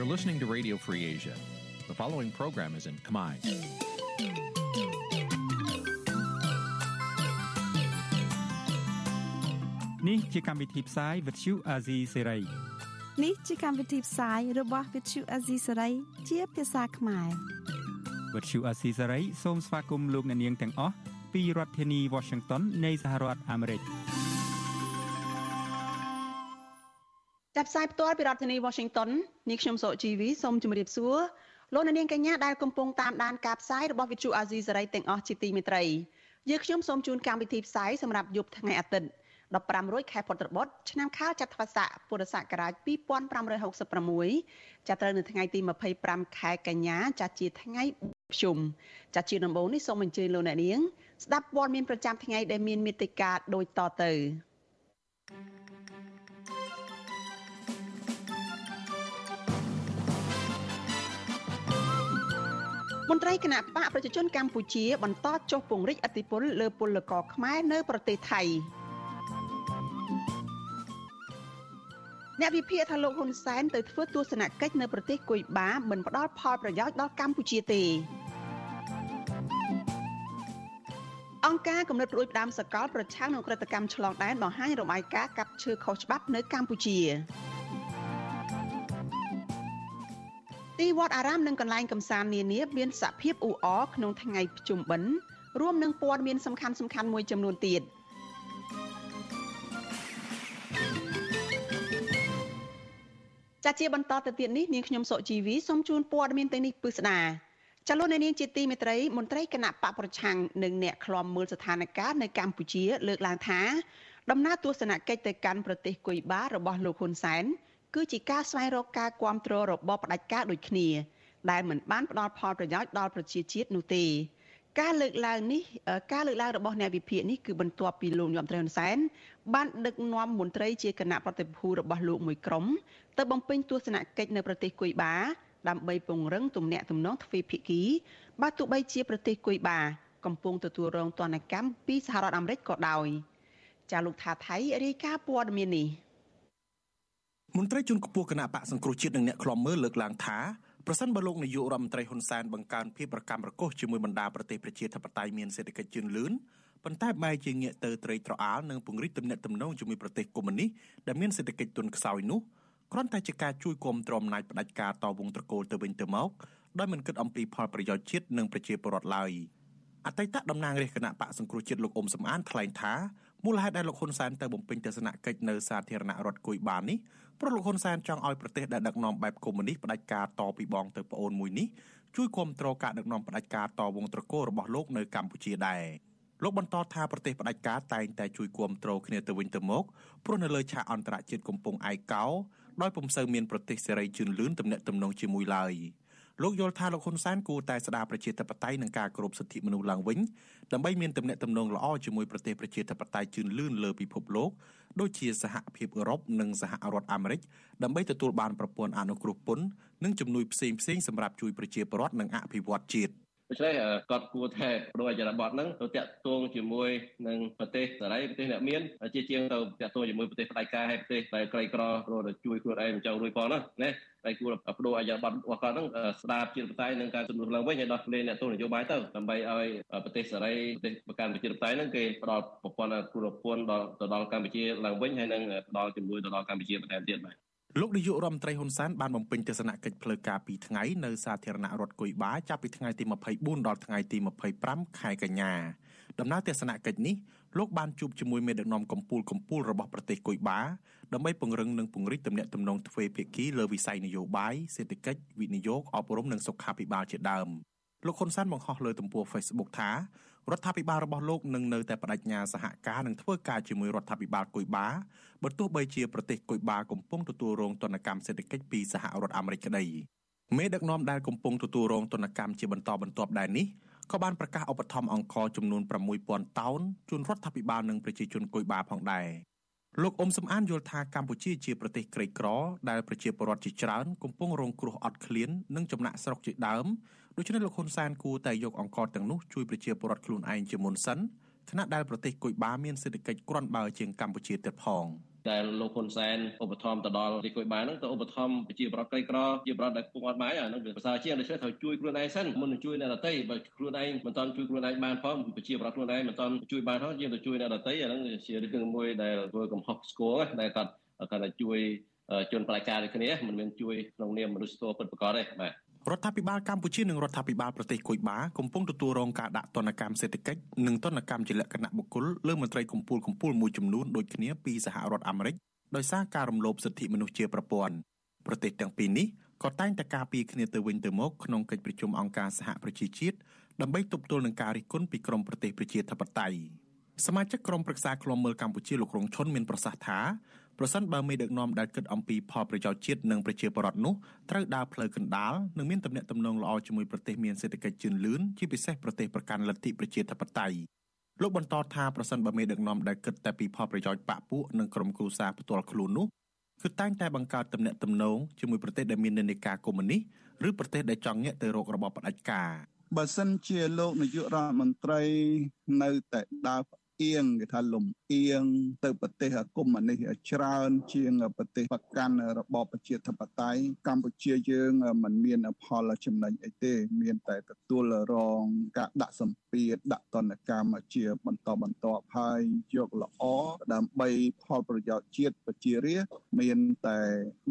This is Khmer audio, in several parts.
You're listening to Radio Free Asia. The following program is in Khmer. នេះជាកម្មវិធីផ្សាយ Vuthu Azizi Serai នេះជាកម្មវិធីផ្សាយរបស់ Vuthu Azizi Serai ជាភាសាខ្មែរ Vuthu Azizi Serai សូមស្វាគមន៍លោកអ្នកនាងទាំងអស់ពីរដ្ឋធានី Washington នៃសហរដ្ឋអាមេរិក ផ្សាយផ្ទាល់ពីរដ្ឋធានី Washington នាងខ្ញុំសកជីវីសូមជម្រាបសួរលោកអ្នកនាងកញ្ញាដែលកំពុងតាមដានការផ្សាយរបស់ Vuthu Azizi Serai ទាំងអស់ជាទីមេត្រីយើងខ្ញុំសូមជូនកម្មវិធីផ្សាយសម្រាប់យប់ថ្ងៃអាទិត្យ15រោចខែពុត្របុត្រឆ្នាំខាលចត្វាស័កពុរសករាជ2566ចាប់ត្រូវនៅថ្ងៃទី25ខែកញ្ញាចាស់ជាថ្ងៃភ្ជុំចាស់ជាដំបូងនេះសូមអញ្ជើញលោកអ្នកនាងស្ដាប់ព័ត៌មានប្រចាំថ្ងៃដែលមានមេត្តាដូចតទៅ មន្ត្រីគណៈបកប្រជាជនកម្ពុជា បន្តចុះពង្រីកអធិបុលលើពលករខ្មែរនៅប្រទេសថៃអ្នកវិភាគថាលោកហ៊ុនសែនទៅធ្វើទស្សនកិច្ចនៅប្រទេសគុយបាមិនផ្ដល់ផលប្រយោជន៍ដល់កម្ពុជាទេអង្គការគំនិតរួចផ្ដាំសកលប្រឆាំងនឹងក្រតកម្មឆ្លងដែនបង្ហាញរបាយការណ៍កាប់ឈើខុសច្បាប់នៅកម្ពុជា ទីវត្តអារាមនិងកន្លែងកំសាន្តនានាមានសភាពអ៊ូអរក្នុងថ្ងៃភ្ជុំបិណ្ឌរួមនឹងព័ត៌មានសំខាន់សំខាន់មួយចំនួនទៀត។ចាជាបន្តទៅទៀតនេះនាងខ្ញុំសុជីវីសូមជូនព័ត៌មានទាំងនេះពិស្ដាចលនានាងជាទីមេត្រីមន្ត្រីគណៈបកប្រឆាំងនិងអ្នកឃ្លាំមើលស្ថានភាពនៅកម្ពុជាលើកឡើងថា ដំណើរទស្សនកិច្ចទៅកាន់ប្រទេសគុយបារបស់លោកហ៊ុនសែន គឺជាការស្វែងរកការគ្រប់គ្រងរបបផ្ដាច់ការដូចគ្នា ដែលមិនបានផ្ដល់ផលប្រយោជន៍ដល់ប្រជាជាតិនោះទេការលើកឡើងនេះការលើកឡើងរបស់អ្នកវិភាគនេះគឺបន្ទាប់ពីលោកញោមត្រីហ៊ុនសែនបានដឹកនាំមន្ត្រីជាគណៈប្រតិភូរបស់លោកមួយក្រុមទៅបំពេញទស្សនកិច្ចនៅប្រទេសគុយបាដើម្បីពង្រឹងទំនាក់ទំនងទ្វេភាគីបើទោះបីជាប្រទេសគុយបាកំពុងទទួលរងទណ្ឌកម្មពីសហរដ្ឋអាមេរិកក៏ដោយចាលោកថាថៃរាយការណ៍ព័ត៌មាននេះ មន្ត្រីជាន់ខ្ពស់គណៈបកសង្គ្រោះជាតិនិងអ្នកខ្លំមើលលើកឡើងថាប្រសិនបើលោកនាយករដ្ឋមន្ត្រីហ៊ុនសែនបង្កើនភាពប្រកម្មប្រកុសជាមួយបណ្ដាប្រទេសប្រជាធិបតេយ្យមានសេដ្ឋកិច្ចជឿនលឿនប៉ុន្តែបែរជាងាកទៅត្រេកត្រអាលនិងពង្រីកទំនាក់ទំនងជាមួយប្រទេសកុម្មុយនីសដែលមានសេដ្ឋកិច្ចទន់ខ្សោយនោះគ្រាន់តែជាការជួយគាំទ្រអំណាចផ្ដាច់ការតវងត្រកូលទៅវិញទៅមកដោយមិនគិតអំពីផលប្រយោជន៍ជាតិនិងប្រជាពលរដ្ឋឡើយអតីតតំណាងរាជគណៈបកសង្គ្រោះជាតិលោកអ៊ុំសំអានថ្លែងថាមូលហេតុដែលលោកហ៊ុនសែនទៅបំពេញទស្សនកិច្ចនៅសាធារណរដ្ឋគុយបានេះ ព្រោះលោកហ៊ុនសែនចង់ឲ្យប្រទេសដែលដឹកនាំបែបកុម្មុយនីសផ្ដាច់ការតពីបងទៅប្អូនមួយនេះជួយគ្រប់គ្រងការដឹកនាំផ្ដាច់ការតវងត្រកូលរបស់លោកនៅកម្ពុជាដែរលោកបន្តថាប្រទេសផ្ដាច់ការតែងតែជួយគ្រប់គ្រងគ្នាទៅវិញទៅមកព្រោះនៅលើឆាកអន្តរជាតិកំពុងឯកោដោយពុំសូវមានប្រទេសសេរីជឿនលឿនទំនាក់ទំនងជាមួយឡើយ លោកយល់ថាលោកហ៊ុនសែនគួរតែស្ដារប្រជាធិបតេយ្យនិងការគោរពសិទ្ធិមនុស្សឡើងវិញដើម្បីមានទំនាក់ទំនងល្អជាមួយប្រទេសប្រជាធិបតេយ្យជឿនលឿនលើពិភពលោកដូចជាសហភាពអឺរ៉ុបនិងសហរដ្ឋអាមេរិកដើម្បីទទួលបានប្រព័ន្ធអនុគ្រោះពន្ធនិងជំនួយផ្សេងផ្សេងសម្រាប់ជួយប្រជាពលរដ្ឋនិងអភិវឌ្ឍជាតិ ដូច្នេះគាត់គួរតែប្រអចរបបហ្នឹងទៅតាក់ទងជាមួយនឹងប្រទេសសេរីប្រទេសអ្នកមានជាជាងទៅតាក់ទងជាមួយប្រទេសផ្ដាច់ការហើយប្រទេសដែលក្រីក្រព្រោះតែជួយខ្លួនឯងមិនចង់រួយផងណាណាតែគួរបដូរអចរបបរបស់គាត់ហ្នឹងស្ដារជាតិបតៃនឹងការជំនួសឡើងវិញឲ្យដោះលែងអ្នកទោសនយោបាយទៅដើម្បីឲ្យប្រទេសសេរីប្រទេសប្រកាន់ប្រជាធិបតេយ្យហ្នឹងគេផ្ដល់ប្រព័ន្ធគ្រូរពន្ធដល់ទៅដល់កម្ពុជាឡើងវិញហើយនឹងផ្ដល់ជំនួយទៅដល់កម្ពុជាបន្ថែមទៀតបាទ លោកនាយករដ្ឋមន្ត្រីហ៊ុនសែនបានបំពេញទស្សនកិច្ចផ្លូវការ2ថ្ងៃនៅសាធារណរដ្ឋគុយបាចាប់ពីថ្ងៃទី24ដល់ថ្ងៃទី25ខែកញ្ញាដំណើរទស្សនកិច្ចនេះលោកបានជួបជាមួយមេដឹកនាំកម្ពុជាកម្ពុជារបស់ប្រទេសគុយបាដើម្បីពង្រឹងនិងពង្រីកទំនាក់ទំនងទ្វេភាគីលើវិស័យនយោបាយសេដ្ឋកិច្ចវិនិយោគអប់រំនិងសុខាភិបាលជាដើមលោកហ៊ុនសែនបង្ហោះលើទំព័រ Facebook ថា រដ្ឋាភិបាលរបស់លោកនឹងនៅតែបដិញ្ញាសហការនិងធ្វើការជាមួយរដ្ឋាភិបាលគុយបាបើទោះបីជាប្រទេសគុយបាកំពុងទទួលរងទណ្ឌកម្មសេដ្ឋកិច្ចពីសហរដ្ឋអាមេរិកក្តីមេដឹកនាំដែលកំពុងទទួលរងទណ្ឌកម្មជាបន្តបន្ទាប់ដែរនេះក៏បានប្រកាសឧបត្ថម្ភអង្គចំនួន6000តោនជូនរដ្ឋាភិបាលនិងប្រជាជនគុយបាផងដែរលោកអ៊ុំសំអានយល់ថាកម្ពុជាជាប្រទេសក្រីក្រដែលប្រជាពលរដ្ឋជាច្រើនកំពុងរងគ្រោះអត់ឃ្លាននិងចំណាក់ស្រុកជាដើម ដូច្នេះលោកហ៊ុនសែនគួរតែយកអង្គទាំងនោះជួយប្រជាពលរដ្ឋខ្លួនឯងជាមុនសិនខណៈដែលប្រទេសគុយបាមានសេដ្ឋកិច្ចគ្រាន់បើជាងកម្ពុជាទៀតផងដែលលោកហ៊ុនសែនឧបត្ថម្ភទៅដល់ទីគួយបានហ្នឹងទៅឧបត្ថម្ភប្រជាប្រដ្ឋក្រីក្រជាប្រដ្ឋដែលពុកអត់បាយអាហ្នឹងវាភាសាជាងដូច្នេះត្រូវជួយខ្លួនឯងសិនមុននឹងជួយអ្នកដទៃបើខ្លួនឯងមិនតាន់ជួយខ្លួនឯងបានផងប្រជាប្រដ្ឋខ្លួនឯងមិនតាន់ជួយបានផងយើងទៅជួយអ្នកដទៃអាហ្នឹងជារឿងមួយដែលធ្វើកំហុសស្គាល់ដែលគាត់គាត់តែជួយជនបដិការដូចគ្នាមិនមែនជួយក្នុងនាមមនុស្សស្ទោពិតប្រាកដទេបាទ រដ្ឋាភិបាលកម្ពុជានិងរដ្ឋាភិបាលប្រទេសគុយបាកំពុងទទួលរងការដាក់ទណ្ឌកម្មសេដ្ឋកិច្ចនិងទណ្ឌកម្មជាលក្ខណៈបុគ្គលលើមន្ត្រីកម្ពុជាកម្ពុជាមួយចំនួនដូចគ្នាពីសហរដ្ឋអាមេរិកដោយសារការរំលោភសិទ្ធិមនុស្សជាប្រព័ន្ធប្រទេសទាំងពីរនេះក៏តែងតែការពារគ្នាទៅវិញទៅមកក្នុងកិច្ចប្រជុំអង្គការសហប្រជាជាតិដើម្បីទប់ទល់នឹងការរិះគន់ពីក្រមប្រទេសប្រជាធិបតេយ្យសមាជិកក្រុមប្រឹក្សាឃ្លាំមើលកម្ពុជាលោករងឈុនមានប្រសាសន៍ថា ប្រសិនបើមេដឹកនាំដែលគិតអំពីផលប្រយោជន៍ជាតិនិងប្រជាពលរដ្ឋនោះត្រូវដើរផ្លូវកណ្ដាលនិងមានទំនាក់ទំនងល្អជាមួយប្រទេសមានសេដ្ឋកិច្ចជឿនលឿនជាពិសេសប្រទេសប្រកាន់លទ្ធិប្រជាធិបតេយ្យលោកបន្តថាប្រសិនបើមេដឹកនាំដែលគិតតែពីផលប្រយោជន៍បកពួកនិងក្រុមគ្រួសារផ្ទាល់ខ្លួននោះគឺតែងតែបង្កើតទំនាក់ទំនងជាមួយប្រទេសដែលមាននិន្នាការកុម្មុយនីសឬប្រទេសដែលចង់ងាកទៅរករបបផ្ដាច់ការបើសិនជាលោកនាយករដ្ឋមន្ត្រីនៅតែដើរ អៀងគេថាលំអៀងទៅប្រទេសកុម្មុយនីសច្រើនជាងប្រទេសបកកាន់របបប្រជាធិបតេយ្យកម្ពុជាយើងមិនមានផលចំណេញអីទេ មានតែទទួលរងការដាក់សម្ពាធដាក់ទណ្ឌកម្មជាបន្តបន្ទាប់ហើយយកល្អដើម្បីផលប្រយោជន៍ជាតិប្រជារាស្ត្រមានតែ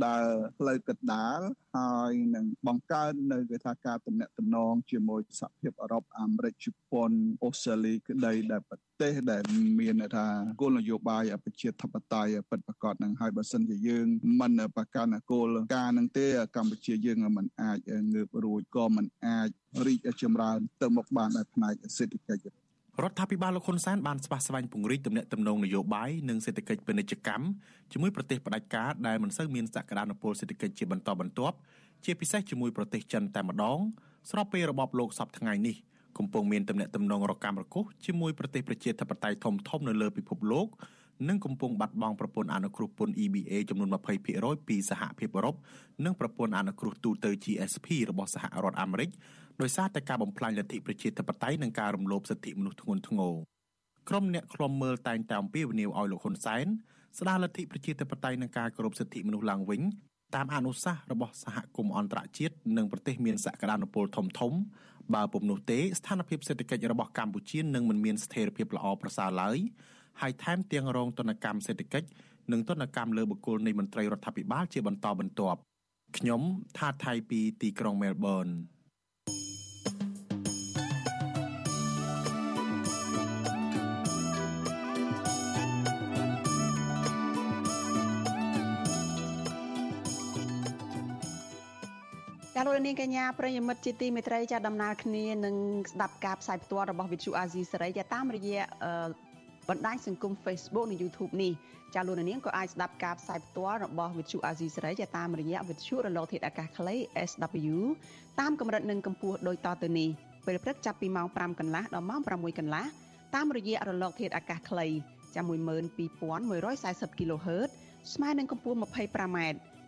ដើរផ្លូវកណ្ដាលហើយនឹងបង្កើននៅគេថាការទំនាក់ទំនងជាមួយសហភាពអឺរ៉ុបអាមេរិកជប៉ុនអូស្ត្រាលីក្តីដែលប្រទេសដែលមានថាគោលនយោបាយប្រជាធិបតេយ្យពិតប្រាកដនឹងហើយបើសិនជាយើងមិនប្រកាន់គោលការណ៍នឹងទេកម្ពុជាយើងមិនអាចងើបរួចក៏មិនអាចរីកចម្រើនទៅមុខបានដោយផ្នែកសេដ្ឋកិច្ច រដ្ឋាភិបាលលោកហ៊ុនសែនបានស្វាស្វែងពង្រីកទំនាក់ទំនងនយោបាយនិងសេដ្ឋកិច្ចពាណិជ្ជកម្មជាមួយប្រទេសផ្ដាច់ការដែលមិនសូវមានសក្តានុពលសេដ្ឋកិច្ចជាបន្តបន្ទាប់ជាពិសេសជាមួយប្រទេសចិនតែម្ដង ស្របពេលរបបលោកសពថ្ងៃនេះកំពុងមានទំនាក់ទំនងរកាំរកុសជាមួយប្រទេសប្រជាធិបតេយ្យធំៗនៅលើពិភពលោកនិងកំពុងបាត់បង់ប្រព័ន្ធអនុគ្រោះពន្ធ EBA ចំនួន20%ពីសហភាពអឺរ៉ុបនិងប្រព័ន្ធអនុគ្រោះទូទៅ GSP របស់សហរដ្ឋអាមេរិក ដោយសារតែការបំផ្លាញលទ្ធិប្រជាធិបតេយ្យនិងការរំលោភសិទ្ធិមនុស្សធ្ងន់ធ្ងរក្រុមអ្នកឃ្លាំមើលតែងតែអំពាវនាវឲ្យលោកហ៊ុនសែនស្ដារលទ្ធិប្រជាធិបតេយ្យនិងការគោរពសិទ្ធិមនុស្សឡើងវិញតាមអនុសាសន៍របស់សហគមន៍អន្តរជាតិនិងប្រទេសមានសក្តានុពលធំធំបើពុំនោះទេស្ថានភាពសេដ្ឋកិច្ចរបស់កម្ពុជានឹងមិនមានស្ថិរភាពល្អប្រសើរឡើយហើយថែមទាំងរងទណ្ឌកម្មសេដ្ឋកិច្ចនិងទណ្ឌកម្មលើបុគ្គលនៃមន្ត្រីរដ្ឋាភិបាលជាបន្តបន្ទាប់ខ្ញុំថាថៃពីទីក្រុងមែលប៊ន ចាលោកនាងកញ្ញាប្រិយមិត្តជាទីមេត្រីចាដំណើរគ្នានឹងស្ដាប់ការផ្សាយផ្ទាល់របស់វិទ្យុអាស៊ីសេរីចាតាមរយៈបណ្ដាញសង្គម Facebook និង YouTube នេះចាលោកនាងក៏អាចស្ដាប់ការផ្សាយផ្ទាល់របស់វិទ្យុអាស៊ីសេរីចាតាមរយៈវិទ្យុរលកធាតុអាកាសខ្លី SW តាមកម្រិតនិងកម្ពស់ដូចតទៅនេះពេលព្រឹកចាប់ពីម៉ោង5កន្លះដល់ម៉ោង6កន្លះតាមរយៈរលកធាតុអាកាសខ្លីចាំ12140 kHz ស្មើនឹងកម្ពស់ 25m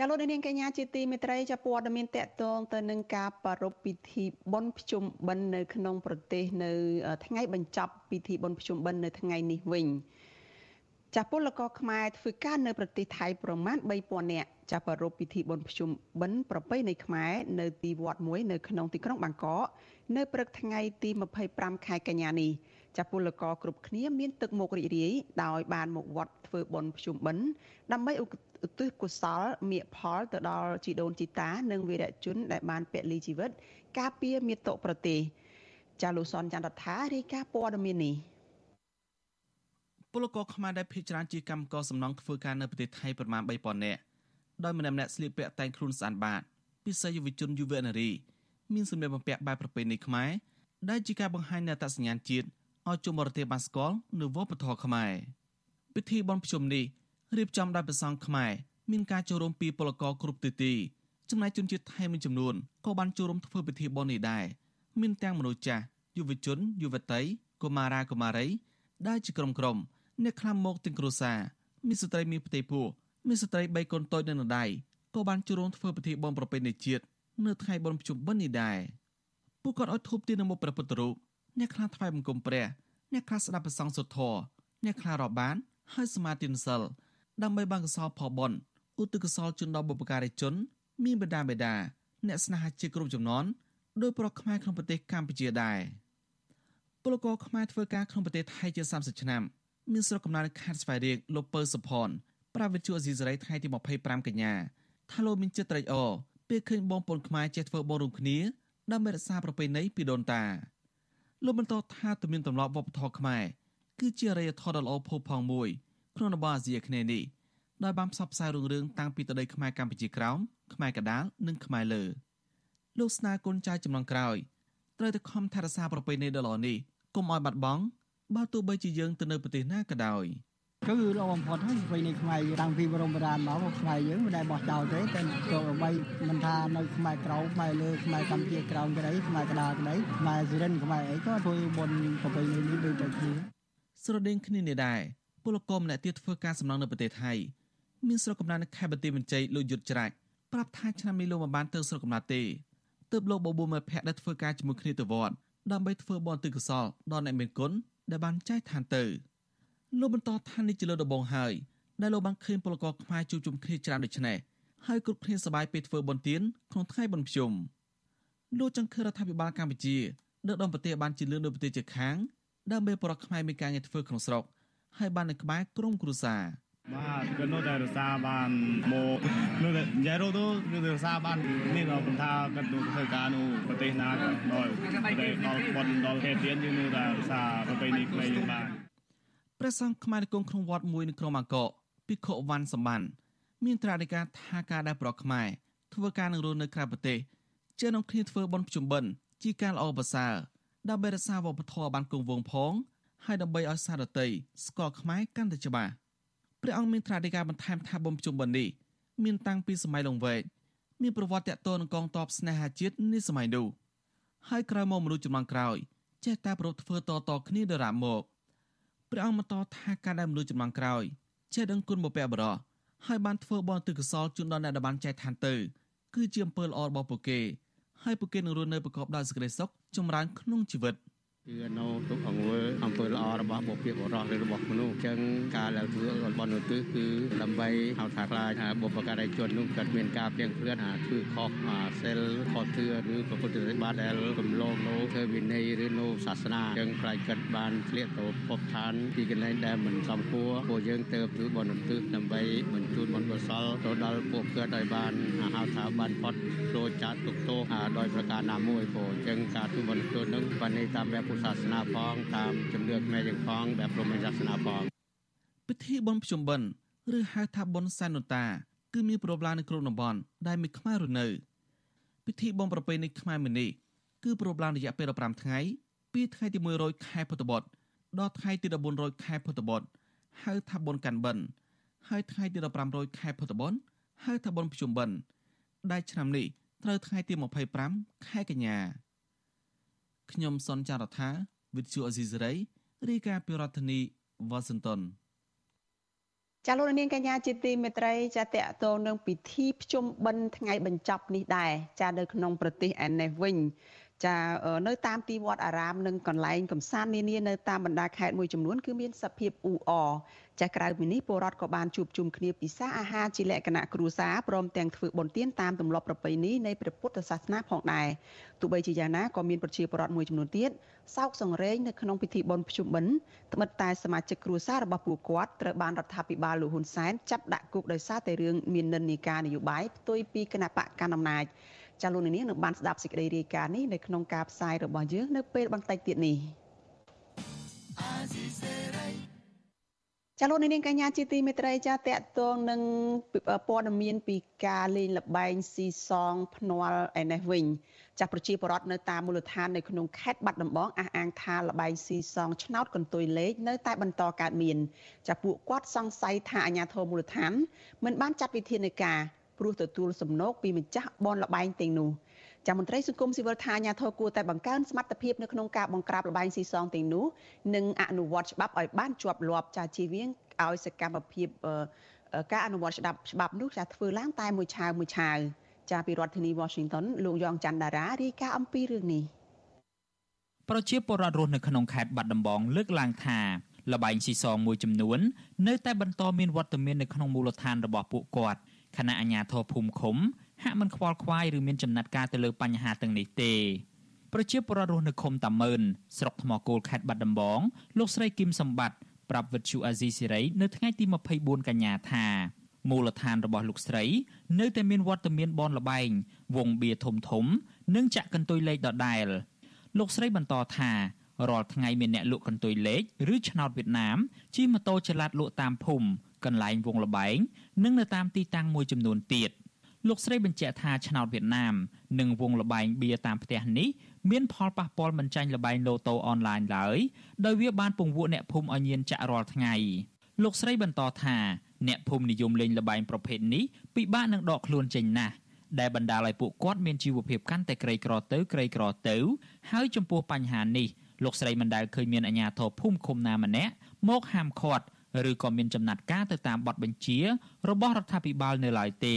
ចាលោកនាងកញ្ញាជាទីមេត្រីចាព័ត៌មានតកតងទៅនឹងការប្រារព្ធពិធីបុណ្យភ្ជុំបិណ្ឌនៅក្នុងប្រទេសនៅថ្ងៃបញ្ចប់ពិធីបុណ្យភ្ជុំបិណ្ឌនៅថ្ងៃនេះវិញចាពលករខ្មែរធ្វើការនៅប្រទេសថៃប្រមាណ3000នាក់ចាប្រារព្ធពិធីបុណ្យភ្ជុំបិណ្ឌប្រពៃណីខ្មែរនៅទីវត្តមួយនៅក្នុងទីក្រុងបាងកកនៅព្រឹកថ្ងៃទី25ខែកញ្ញានេះចាពលករគ្រប់គ្នាមានទឹកមុខរីករាយដោយបានមកវត្តធ្វើបុណ្យភ្ជុំបិណ្ឌដើម្បីឧ ទ្ទិសកុសលមៀកផលទៅដល់ជីដូនជីតា និងវីរៈជនដែលបានពលីជីវិត ការពារមាតុប្រទេសចាលោកសនចន្ទរដ្ឋារាយការណ៍ព័ត៌មាននេះពលករខ្មែរដែលភ័យច្រើនជាកម្មករសំណង់ធ្វើការនៅប្រទេសថៃប្រមាណ3000នាក់ដោយម្នាក់ម្នាក់ស្លៀកពាក់តែងខ្លួនស្អាតបាតពិសេសយុវជនយុវនារីមានសម្លៀកបំពាក់បែបប្រពៃណីខ្មែរដែលជាការបង្ហាញនូវអត្តសញ្ញាណជាតិឲ្យជួបបរទេសបានស្គាល់នៅវប្បធម៌ខ្មែរពិធីបុណ្យភ្ជុំនេះ រៀបចំដោយព្រះសង្ឃខ្មែរមានការចូលរួមពីពលករគ្រប់ទិសទីចំណែកជនជាតិថៃមួយចំនួនក៏បានចូលរួមធ្វើពិធីបុណ្យនេះដែរមានទាំងមនុស្សចាស់យុវជនយុវតីកុមារាកុមារីដែលជាក្រុមក្រុមអ្នកខ្លះមកទាំងគ្រួសារមានស្ត្រីមានផ្ទៃពោះមានស្ត្រី3កូនតូចនៅនៅដៃក៏បានចូលរួមធ្វើពិធីបុណ្យប្រពៃណីជាតិនៅថ្ងៃបុណ្យភ្ជុំបិណ្ឌនេះដែរពួកគាត់អត់ធូបទៀននៅមុខព្រះពុទ្ធរូបអ្នកខ្លះថ្វាយបង្គំព្រះអ្នកខ្លះស្ដាប់ព្រះសង្ឃសុទ្ធធរអ្នកខ្លះរាប់បានហើយសមាទានសិល ដើម្បីបានកសលផលបុណ្យឧទ្ទិសកុសលជូនដល់បុព្វការីជន មានបដាបេដាអ្នកស្នេហាជាតិគ្រប់ចំនួនដោយប្រកខ្មែរក្នុងប្រទេសកម្ពុជាដែរពលករខ្មែរធ្វើការក្នុងប្រទេសថៃជា30ឆ្នាំមានស្រុកកំណើតខេត្តស្វាយរៀងលោកពៅសុផនប្រាវិទ្យាអេស៊ីសរ៉ៃថ្ងៃទី25កញ្ញាថាលោកមានចិត្តត្រេកអរពេលឃើញបងប្អូនខ្មែរចេះធ្វើបរិរួមគ្នាដើម្បីរក្សាប្រពៃណីពីដូនតាលោកបន្តថាទំនៀមទម្លាប់វប្បធម៌ខ្មែរគឺជាអរិយធម៌ដ៏ល្អផូរផង់មួយ ក្នុងតំបន់អាស៊ីអាគ្នេយ៍នេះដោយបានផ្សព្វផ្សាយរឿងរឿងតាំងពីតដីខ្មែរកម្ពុជាក្រោមខ្មែរកដាលនិងខ្មែរលើលោកស្នើគុណចៅចំនួនក្រោយត្រូវតែខំថែរក្សាប្រពៃណីដ៏ល្អនេះកុំឲ្យបាត់បង់បើទោះបីជាយើងទៅនៅប្រទេសណាក៏ដោយគឺល្អបំផុតហើយប្រពៃណីខ្មែរតាំងពីបរមបុរាណមកខ្មែរយើងមិនដែលបោះចោលទេតែទោះបីមិនថានៅខ្មែរក្រៅខ្មែរលើខ្មែរកម្ពុជាក្រៅក្តីខ្មែរកណ្ដាលក្តីខ្មែរសុរិនខ្មែរអីក៏ធ្វើបុណ្យប្រពៃណីនេះដូចតែគ្នាស្រដៀងគ្នានេះដែរ ពលករម្នាក់ទៀតធ្វើការសំណង់នៅប្រទេសថៃមានស្រុកកំណើតនៅខេត្តបន្ទាយមានជ័យលោកយុទ្ធច្រាច់ប្រាប់ថាឆ្នាំនេះលោកមិនបានទៅស្រុកកំណើតទេទើបលោកបបួលមេភ័ក្រដែលធ្វើការជាមួយគ្នាទៅវត្តដើម្បីធ្វើបន់ទិកសលដល់អ្នកមានគុណដែលបានចែកឋានទៅលោកបន្តថានេះជាលើដំបងហើយដែលលោកបានឃើញពលករខ្មែរជួបជុំគ្នាច្រើនដូចនេះហើយគ្រប់គ្នាសប្បាយពេលធ្វើបុណ្យទានក្នុងថ្ងៃបុណ្យភ្ជុំលោកចង់ឃើញរដ្ឋាភិបាលកម្ពុជាដឹកនាំប្រទេសបានជាលឿនដូចប្រទេសជិតខាងដើម្បីប្រកខ្មែរមានការងារធ្វើក្នុងស្រុក ហើយបាននៅក្បែរក្រុមគ្រួសារបាទក៏នៅតែរក្សាបានមកនៅតែនិយាយរទៅនៅតែរក្សាបាននេះដល់ខ្ញុំថាគាត់ទៅធ្វើការនៅប្រទេសណាក៏ដល់ដល់ប៉ុនដល់ខេត្តទៀនយើងនៅតែរក្សាប្រពៃណីខ្មែរយើងបានព្រះសង្ឃខ្មែរនៅក្នុងវត្តមួយនៅក្រុងអង្គរភិក្ខុវ៉ាន់សម្បានមានត្រាធិការថាការដែលប្រកខ្មែរធ្វើការនឹងរស់នៅក្រៅប្រទេសជានឹងគ្នាធ្វើបន់ភ្ជុំបិណ្ឌជាការល្អប្រសើរដើម្បីរក្សាវប្បធម៌បានគង់វង្សផង ហើយដើម្បីឲ្យសារតីស្គាល់ខ្មែរកាន់តែច្បាស់ព្រះអង្គមានត្រាធិការបន្ថែមថាបំជុំបិណ្ឌនេះមានតាំងពីសម័យលង្វែកមានប្រវត្តិតាក់ទងនឹងកងទ័ពស្នេហាជាតិនាសម័យនោះហើយក្រោយមកមនុស្សចំនួនក្រោយចេះតែប្រពធ្វើតតគ្នាដរាបមកព្រះអង្គបន្តថាការដែលមនុស្សចំនួនក្រោយចេះដឹងគុណបុព្វបុរសហើយបានធ្វើបន់ទិកសលជូនដល់អ្នកដែលបានចែកឋានទៅគឺជាអំពើល្អរបស់ពួកគេហើយពួកគេនឹងរស់នៅប្រកបដោយសេចក្តីសុខចម្រើនក្នុងជីវិត។ គឺនៅទុកអង្វើអំពើល្អរបស់បុព្វបុរសឬរបស់មនុស្សអញ្ចឹងការដែលធ្វើរបស់នោះគឺគឺដើម្បីហៅថាខ្លាចថាបុព្វការីជននោះគាត់មានការព្រៀងព្រឿនអាធ្វើខុសសិលខុសទឿឬប្រពុទ្ធរិបាដែលកំឡងនៅធ្វើវិន័យឬនៅសាសនាអញ្ចឹងខ្លាចគាត់បានធ្លាក់ទៅភពឋានទីកន្លែងដែលមិនសមគួរពួកយើងទៅធ្វើបុណ្យឧទ្ទិសដើម្បីបញ្ជូនបុណ្យកុសលទៅដល់ពួកគាត់ឲ្យបានហៅថាបានផុតចូលចាត់ទុកទោសដោយប្រការណាមួយព្រោះអញ្ចឹងការធ្វើបុណ្យឧទ្ទិសនឹងបានន័យតាមបែបសាសនាផងតាមជំនឿខ្មែរយើងផងបែបព្រហ្មញ្ញសាសនាផងពិធីបុណ្យភ្ជុំបិណ្ឌឬហៅថាបុណ្យសែននតាគឺមានប្រពឡានៅក្នុងតំបន់ដែលមានខ្មែររស់នៅពិធីបុណ្យប្រពៃណីខ្មែរមួយនេះគឺប្រពឡារយៈពេល15ថ្ងៃពីថ្ងៃទី100ខែពុទ្ធបុត្រដល់ថ្ងៃទី1400ខែពុទ្ធបុត្រហៅថាបុណ្យកាន់បិណ្ឌហើយថ្ងៃទី1500ខែពុទ្ធបុត្រហៅថាបុណ្យភ្ជុំបិណ្ឌដែលឆ្នាំនេះត្រូវថ្ងៃទី25ខែកញ្ញា ខ្ញុំសនចាររថាវិទ្យុអេស៊ីសរ៉ៃរាយការណ៍ពីរដ្ឋធានីវ៉ាស៊ីនតោនចាលោកនាងកញ្ញាជាទីមេត្រីចាតកតងនឹងពិធីភ្ជុំបិណ្ឌថ្ងៃបញ្ចប់នេះដែរចានៅក្នុងប្រទេសឯនេះវិញ ចានៅតាមទីវត្តអារាមនិងកន្លែងកំសាន្តនានានៅតាមបណ្ដាខេត្តមួយចំនួនគឺមានសភាពអ៊ូអរចាក្រៅពីនេះពលរដ្ឋក៏បានជួបជុំគ្នាពិសាអាហារជាលក្ខណៈគ្រួសារព្រមទាំងធ្វើបុណ្យទានតាមទម្លាប់ប្រពៃណីនៃព្រះពុទ្ធសាសនាផងដែរទោះបីជាយ៉ាងណាក៏មានប្រជាពលរដ្ឋមួយចំនួនទៀតសោកសង្រេងនៅក្នុងពិធីបុណ្យភ្ជុំបិណ្ឌត្បិតតែសមាជិកគ្រួសាររបស់ពួកគាត់ត្រូវបានរដ្ឋាភិបាលលោកហ៊ុនសែនចាប់ដាក់គុកដោយសារតែរឿងមាននិន្នាការនយោបាយផ្ទុយពីគណៈបកកណ្ដាលអំណាច ចាលោកនាងនឹងបានស្ដាប់សេចក្តីរាយការណ៍នេះនៅក្នុងការផ្សាយរបស់យើងនៅពេលបន្តិចទៀតនេះចាលោកនាងកញ្ញាជាទីមេត្រីចាតកតងនឹងព័ត៌មានពីការលេងលបែងស៊ីសងភ្នាល់ឯនេះវិញចាស់ប្រជាពលរដ្ឋនៅតាមមូលដ្ឋាននៅក្នុងខេត្តបាត់ដំបងអះអាងថាលបែងស៊ីសងឆ្នោតកន្ទុយលេខនៅតែបន្តកើតមានចាស់ពួកគាត់សង្ស័យថាអាជ្ញាធរមូលដ្ឋានមិនបានចាត់វិធានការ ព្រោះទទួលសំណូកពីម្ចាស់បនលបែងទាំងនោះចាំមន្ត្រីសង្គមស៊ីវិលថាអាញាធរគួរតែបង្កើនសមត្ថភាពនៅក្នុងការបង្ក្រាបលបែងស៊ីសងទាំងនោះនិងអនុវត្តច្បាប់ឲ្យបានជាប់លាប់ចាជៀសវាងឲ្យសកម្មភាពការអនុវត្តច្បាប់ច្បាប់នោះចាធ្វើឡើងតែមួយឆាវមួយឆាវចាពីរដ្ឋធានី Washington លោកយ៉ងច័ន្ទដារារាយការណ៍អំពីរឿងនេះប្រជាពលរដ្ឋរស់នៅក្នុងខេត្តបាត់ដំបងលើកឡើងថាលបែងស៊ីសងមួយចំនួន នៅតែបន្តមានវត្តមាននៅក្នុងមូលដ្ឋានរបស់ពួកគាត់ ខណៈអាជ្ញាធរភូមិឃុំហាក់មិនខ្វល់ខ្វាយឬមានចំណាត់ការទៅលើបញ្ហាទាំងនេះទេប្រជាពលរដ្ឋរស់នៅឃុំតាម៉ឺនស្រុកថ្មគោលខេត្តបាត់ដំបងលោកស្រីគឹមសម្បត្តិប្រាប់វិទ្យុអាស៊ីសេរីនៅថ្ងៃទី24កញ្ញាថាមូលដ្ឋានរបស់លោកស្រី នៅតែមានវត្តមានបនលបែងវងបៀធំធំ និងចាក់កន្ទុយលេខដដែលលោកស្រីបន្តថារាល់ថ្ងៃមានអ្នកលក់កន្ទុយលេខឬឆ្នោតវៀតណាមជិះម៉ូតូចល័តលក់តាមភូមិ កន្លែងវងលបែងនិងនៅតាមទីតាំងមួយចំនួនទៀត។លោកស្រីបញ្ជាក់ថាឆ្នោតវៀតណាមនិងវងលបែងបៀតាមផ្ទះនេះមានផលប៉ះពាល់មិនចាញ់លបែងឡូតូអនឡាញឡើយដោយវាបានពង្វក់អ្នកភូមិឲ្យញៀនចាក់រាល់ថ្ងៃលោកស្រីបន្តថាអ្នកភូមិនិយមលេងលបែងប្រភេទនេះពិបាកនឹងដកខ្លួនចេញណាស់ដែលបណ្ដាលឲ្យពួកគាត់មានជីវភាពកាន់តែក្រីក្រទៅក្រីក្រទៅ ហើយចំពោះបញ្ហានេះលោកស្រីមិនដែលឃើញមានអាជ្ញាធរភូមិឃុំណាម្នាក់មកហាមឃាត់ ឬក៏មានចំណាត់ការទៅតាមបទបញ្ជា របស់រដ្ឋាភិបាលនៅឡើយទេ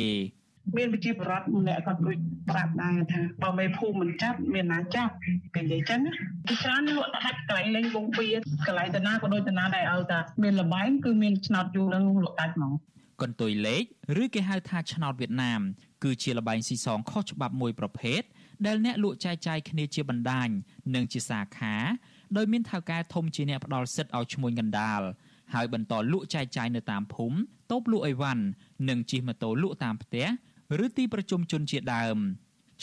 មានវិជាបរដ្ឋម្នាក់គាត់ដូចប្រាប់ដែរថាបើមេភូមិមិនចាប់មានណាចាប់គេនិយាយចឹងណាទីច្រើនលក់ដាច់កន្លែងលេងវងបៀកន្លែងតាណាក៏ដូចតាណាដែរឲ្យថាមានលបែងគឺមានឆ្នោតយូរនឹងលក់ដាច់ហ្មងកន្ទុយលេខឬគេហៅថាឆ្នោតវៀតណាម គឺជាលបែងស៊ីសងខុសច្បាប់មួយប្រភេទដែលអ្នកលក់ចែកចាយគ្នាជាបណ្ដាញនិងជាសាខាដោយមានថៅកែធំជាអ្នកផ្ដល់សិទ្ធិឲ្យឈ្មួញកណ្ដាល ហើយបន្តលក់ចែកចាយនៅតាមភូមិតូបលក់អីវ៉ាន់និងជិះម៉ូតូលក់តាមផ្ទះឬទីប្រជុំជនជាដើម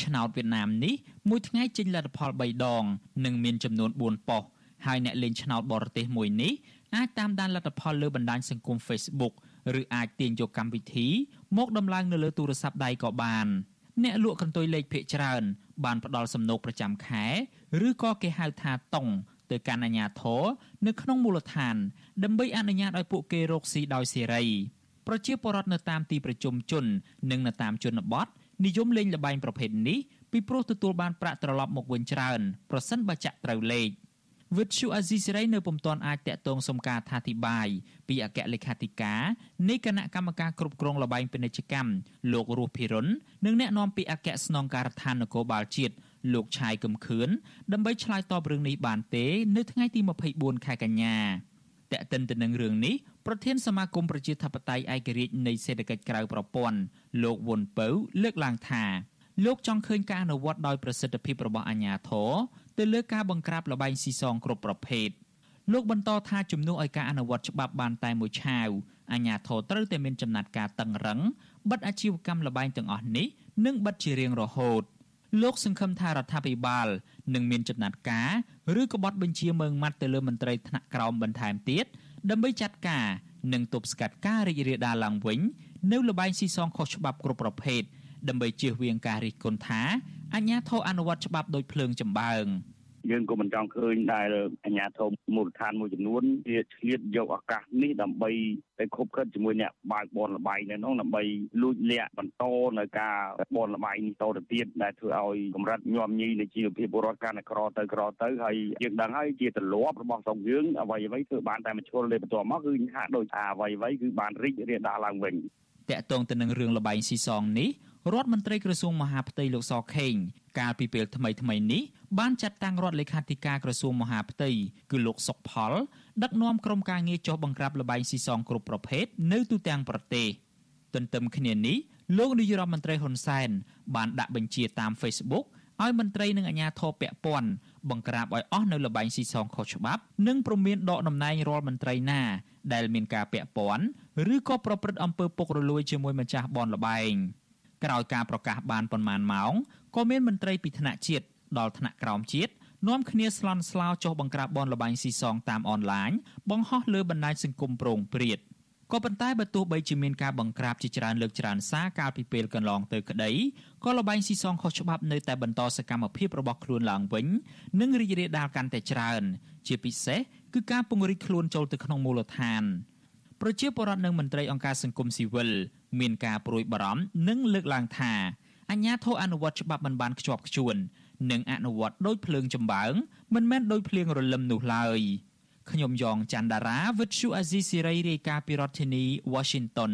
ឆ្នោតវៀតណាមនេះមួយថ្ងៃចេញលទ្ធផល3ដង និងមានចំនួន4ប៉ុស្តិ៍ហើយអ្នកលេងឆ្នោតបរទេសមួយនេះអាចតាមដានលទ្ធផលលើបណ្ដាញសង្គម Facebook ឬអាចទាញយកកម្មវិធី មកដំឡើងនៅលើទូរស័ព្ទដៃក៏បានអ្នកលក់កន្ទុយលេខភាគច្រើនបានផ្ដល់សំណូកប្រចាំខែ ឬក៏គេហៅថាតុង ទៅកាន់អាជ្ញាធរនៅក្នុងមូលដ្ឋាន ដើម្បីអនុញ្ញាតឲ្យពួកគេរកស៊ីដោយសេរីប្រជាពលរដ្ឋនៅតាមទីប្រជុំជន និងនៅតាមជនបទនិយមលេងល្បែងប្រភេទនេះពីព្រោះទទួលបានប្រាក់ត្រឡប់មកវិញច្រើនប្រសិនបើចាក់ត្រូវលេខវិទ្យុអាស៊ីសេរីនៅពុំទាន់អាចតាក់ទងសុំការថាធិបាយពីអគ្គលេខាធិការនៃគណៈកម្មការគ្រប់គ្រងលបែងពាណិជ្ជកម្មលោករស់ភិរុននិងអ្នកនាំពាក្យអគ្គស្នងការដ្ឋាននគរបាលជាតិ លោកឆាយកឹមខឿនដើម្បីឆ្លើយតបរឿងនេះបានទេ នៅថ្ងៃទី24ខែកញ្ញាតែកតិនទៅនឹងរឿងនេះប្រធានសមាគមប្រជាធិបតេយ្យឯករាជ្យនៃសេដ្ឋកិច្ចក្រៅប្រព័ន្ធលោកវុនពៅលើកឡើងថាលោកចង់ឃើញការអនុវត្តដោយប្រសិទ្ធភាពរបស់អាជ្ញាធរទៅលើការបង្ក្រាបលបែងស៊ីសងគ្រប់ប្រភេទលោកបន្តថាជំនួសឲ្យការអនុវត្តច្បាប់បានតែមួយឆាវអាជ្ញាធរត្រូវតែមានចំណាត់ការតឹងរឹងបិទអាជីវកម្មលបែងទាំងអស់នេះនិងបិទជារៀងរហូត លោកសង្ឃឹមថារដ្ឋាភិបាលនឹងមានចំណាត់ការឬក៏បទបញ្ជាមើងម៉ាត់ទៅលើមន្ត្រីថ្នាក់ក្រោមបន្ថែមទៀតដើម្បីចាត់ការនិងទប់ស្កាត់ការរីករាលដាលឡើងវិញនៅលបែងស៊ីសងខុសច្បាប់គ្រប់ប្រភេទដើម្បីជៀសវាងការរិះគន់ថាអាជ្ញាធរអនុវត្តច្បាប់ដោយភ្លើងចម្បើង។ យើងក៏មិនចង់ឃើញដែលអាជ្ញាធរមូលដ្ឋានមួយចំនួនវាឆ្លៀតយកឱកាសនេះដើម្បីទៅខົບខិតជាមួយអ្នកបើកបនលបាយនៅនោះដើម្បីលួចលាក់បន្តនៅការបនលបាយនេះតទៅទៀតដែលធ្វើឲ្យកម្រិតញោមញីនៃជីវភាពពលរដ្ឋកាន់តែក្រទៅក្រទៅហើយយើងដឹងហើយជាទម្លាប់របស់ស្រុកយើងអ្វីអ្វីធ្វើបានតែមួយឈុលលេបន្ទាប់មកគឺហាក់ដូចថាអ្វីអ្វីគឺបានរីករាលដាលឡើងវិញតកតងទៅនឹងរឿងលបែងស៊ីសងនេះ រដ្ឋមន្ត្រីក្រសួងមហាផ្ទៃលោកសខេងកាលពីពេលថ្មីថ្មីនេះបានចាត់តាំងរដ្ឋលេខាធិការក្រសួងមហាផ្ទៃគឺលោកសុកផល ដឹកនាំក្រុមការងារចុះបង្ក្រាបលបែងស៊ីសងគ្រប់ប្រភេទនៅទូទាំងប្រទេសទន្ទឹមគ្នានេះលោកនាយរដ្ឋមន្ត្រីហ៊ុនសែនបានដាក់បញ្ជាតាម Facebook ឲ្យមន្ត្រីនិងអាជ្ញាធរពាក់ព័ន្ធបង្ក្រាបឲ្យអស់នៅលបែងស៊ីសងខុសច្បាប់ និងព្រមានដកតំណែងរាល់មន្ត្រីណា ដែលមានការពាក់ព័ន្ធឬក៏ប្រព្រឹត្តអំពើពុករលួយជាមួយម្ចាស់បនលបែង ក្រោយការប្រកាសបានប៉ុន្មានម៉ោងក៏មានមន្ត្រីពីថ្នាក់ជាតិដល់ថ្នាក់ក្រោមជាតិនាំគ្នាស្លន់ស្លោចុះបង្ក្រាបបនលបែងស៊ីសងតាមអនឡាញបង្ហោះលើបណ្ដាញសង្គមប្រងព្រាតក៏ប៉ុន្តែបើទោះបីជាមានការបង្ក្រាបជាច្រើនលើកច្រើនសារកាលពីពេលកន្លងទៅក្តីក៏លបែងស៊ីសងខុសច្បាប់នៅតែបន្តសកម្មភាពរបស់ខ្លួនឡើងវិញនិងរីករាលដាលកាន់តែច្រើន ជាពិសេសគឺការពង្រីកខ្លួនចូលទៅក្នុងមូលដ្ឋាន ប្រជាពលរដ្ឋនិងមន្ត្រីអង្គការសង្គមស៊ីវិលមានការប្រួយបារម្ភនិងលើកឡើងថាអញ្ញាធិអនុវត្តច្បាប់មិនបានខ្ជាប់ខ្ជួននិងអនុវត្តដោយភ្លើងចម្បាំងមិនមែនដោយភ្លៀងរលឹមនោះឡើយខ្ញុំយ៉ងច័ន្ទដារាវិទ្យុអាស៊ីសេរីរាយការណ៍ពីរដ្ឋធានី Washington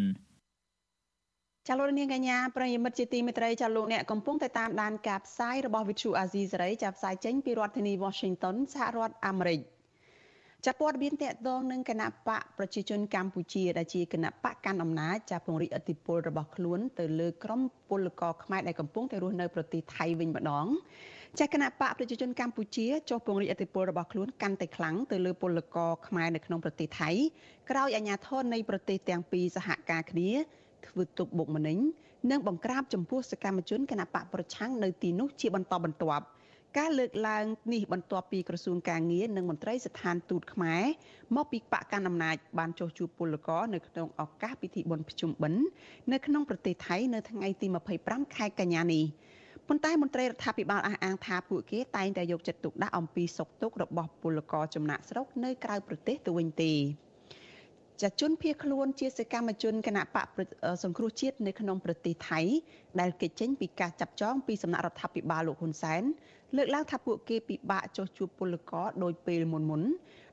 ចាលោកនាងកញ្ញាប្រិយមិត្តជាទីមេត្រីចាលោកអ្នកកំពុងតែតាមដានការផ្សាយរបស់វិទ្យុអាស៊ីសេរីចាផ្សាយចេញពីរដ្ឋធានី Washington សហរដ្ឋអាមេរិក ចាប់ព័ត៌មានតកតងនឹងគណៈបកប្រជាជនកម្ពុជាដែលជាគណៈបកកាន់អំណាចចាប់ពង្រីកអធិបុលរបស់ខ្លួនទៅលើក្រុមពលករខ្មែរដែលកំពុងតែរស់នៅប្រទេសថៃវិញម្ដងចាគណៈបកប្រជាជនកម្ពុជាចុះពង្រីកអធិបុលរបស់ខ្លួនកាន់តែខ្លាំងទៅលើពលករខ្មែរនៅក្នុងប្រទេសថៃក្រោយអាជ្ញាធរនៃប្រទេសទាំងពីរសហការគ្នាធ្វើទុកបុកម្នេញនិងបង្ក្រាបចំពោះសកម្មជនគណៈបកប្រឆាំងនៅទីនោះជាបន្តបន្ទាប់ ការលើកឡើងនេះបន្ទាប់ពីក្រសួងការងារនិងមន្ត្រីស្ថានទូតខ្មែរមកពីបកកណ្ដាលអំណាចបានចុះជួបពលករនៅក្នុងឱកាសពិធីបុណ្យភ្ជុំបិណ្ឌនៅក្នុងប្រទេសថៃនៅថ្ងៃទី25ខែកញ្ញានេះប៉ុន្តែមន្ត្រីរដ្ឋាភិបាលអះអាងថាពួកគេតែងតែយកចិត្តទុកដាក់អំពីសុខទុក្ខរបស់ពលករចំណាក់ស្រុកនៅក្រៅប្រទេសទៅវិញទេចាជនភៀសខ្លួនជាសកម្មជនគណៈបកសង្គ្រោះជាតិនៅក្នុងប្រទេសថៃដែលគេចេញពីការចាប់ចងពីសំណាក់រដ្ឋាភិបាលលោកហ៊ុនសែន លើកឡើងថាពួកគេពិបាកចុះជួបពលករដោយពេលមុនមុន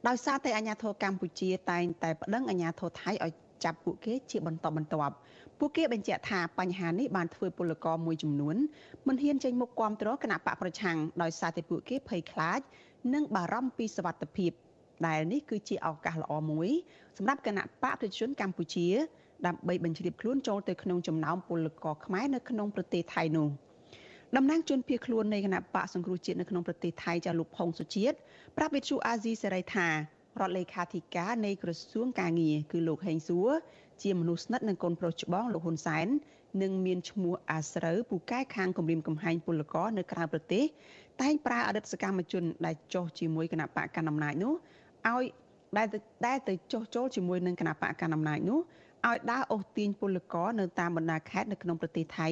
ដោយសារតែអាញាធរកម្ពុជាតែងតែប្តឹងអាញាធរថៃឲ្យចាប់ពួកគេជាបន្តបន្ទាប់ពួកគេបញ្ជាក់ថាបញ្ហានេះបានធ្វើពលករមួយចំនួនមិនហ៊ានចេញមុខគាំទ្រគណៈបកប្រឆាំងដោយសារតែពួកគេភ័យខ្លាច និងបារម្ភពីសវត្ថិភាពដែលនេះគឺជាឱកាសល្អមួយសម្រាប់គណៈបកប្រជាជនកម្ពុជា ដើម្បីបញ្ជ្រាបខ្លួនចូលទៅក្នុងចំណោមពលករខ្មែរនៅក្នុងប្រទេសថៃនោះ តំណាងជនភៀសខ្លួននៃគណៈបកសង្គ្រោះជាតិនៅក្នុងប្រទេសថៃចាលោកផុងសុជាតិប្រាប់វិទ្យុអាស៊ីសេរីថារដ្ឋលេខាធិការនៃក្រសួងកាងារគឺលោកហេងសួរជាមនុស្សស្និទ្ធនឹងកូនប្រុសច្បងលោកហ៊ុនសែននិងមានឈ្មោះអាស្រូវពូកែខាងគម្រាមកំហែងពលករនៅក្រៅប្រទេសតែងប្រើអតីតសកម្មជនដែលចុះជាមួយគណៈបកកណ្ដាលអំណាចនោះឲ្យដែលដែលទៅចុះចូលជាមួយនឹងគណៈបកកណ្ដាលអំណាចនោះ ឲ្យដើរអូសទាញពលករនៅតាមបណ្ដាខេត្តនៅក្នុងប្រទេសថៃ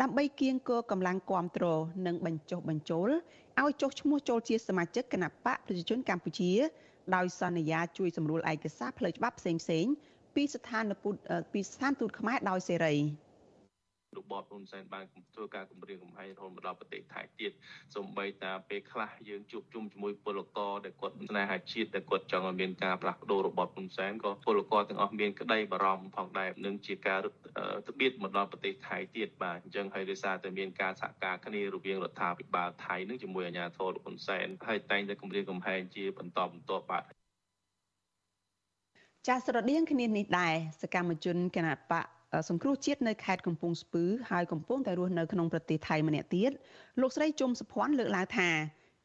ដើម្បីគៀងគរកម្លាំងគ្រប់គ្រងនិងបញ្ចុះបញ្ចូលឲ្យចុះឈ្មោះចូលជាសមាជិកគណៈបកប្រជាជនកម្ពុជាដោយសន្យាជួយសម្រួលឯកសារផ្លូវច្បាប់ផ្សេងៗពីស្ថានទូតពីស្ថានទូតខ្មែរដោយសេរី។ របបហ៊ុនសែនបានធ្វើការគម្រាមកំហែងរហូតមកដល់ប្រទេសថៃទៀតសូម្បីតែពេលខ្លះយើងជួបជុំជាមួយពលករដែលគាត់ស្នេហាជាតិដែលគាត់ចង់ឲ្យមានការផ្លាស់ប្ដូររបបហ៊ុនសែនក៏ពលករទាំងអស់មានក្តីបារម្ភផងដែរនឹងជាការរឹតត្បៀតមកដល់ប្រទេសថៃទៀតបាទអញ្ចឹងហើយដោយសារតែមានការសហការគ្នារវាងរដ្ឋាភិបាលថៃនឹងជាមួយអាជ្ញាធរហ៊ុនសែនហើយតែងតែគម្រាមកំហែងជាបន្តបន្ទាប់បាទចាសស្រដៀងគ្នានេះដែរសកម្មជនគណបក សង្គ្រោះជាតិនៅខេត្តកំពង់ស្ពឺហើយកំពុងតែរស់នៅក្នុងប្រទេសថៃម្នាក់ទៀតលោកស្រីជុំសុភ័ណ្ឌលើកឡើងថា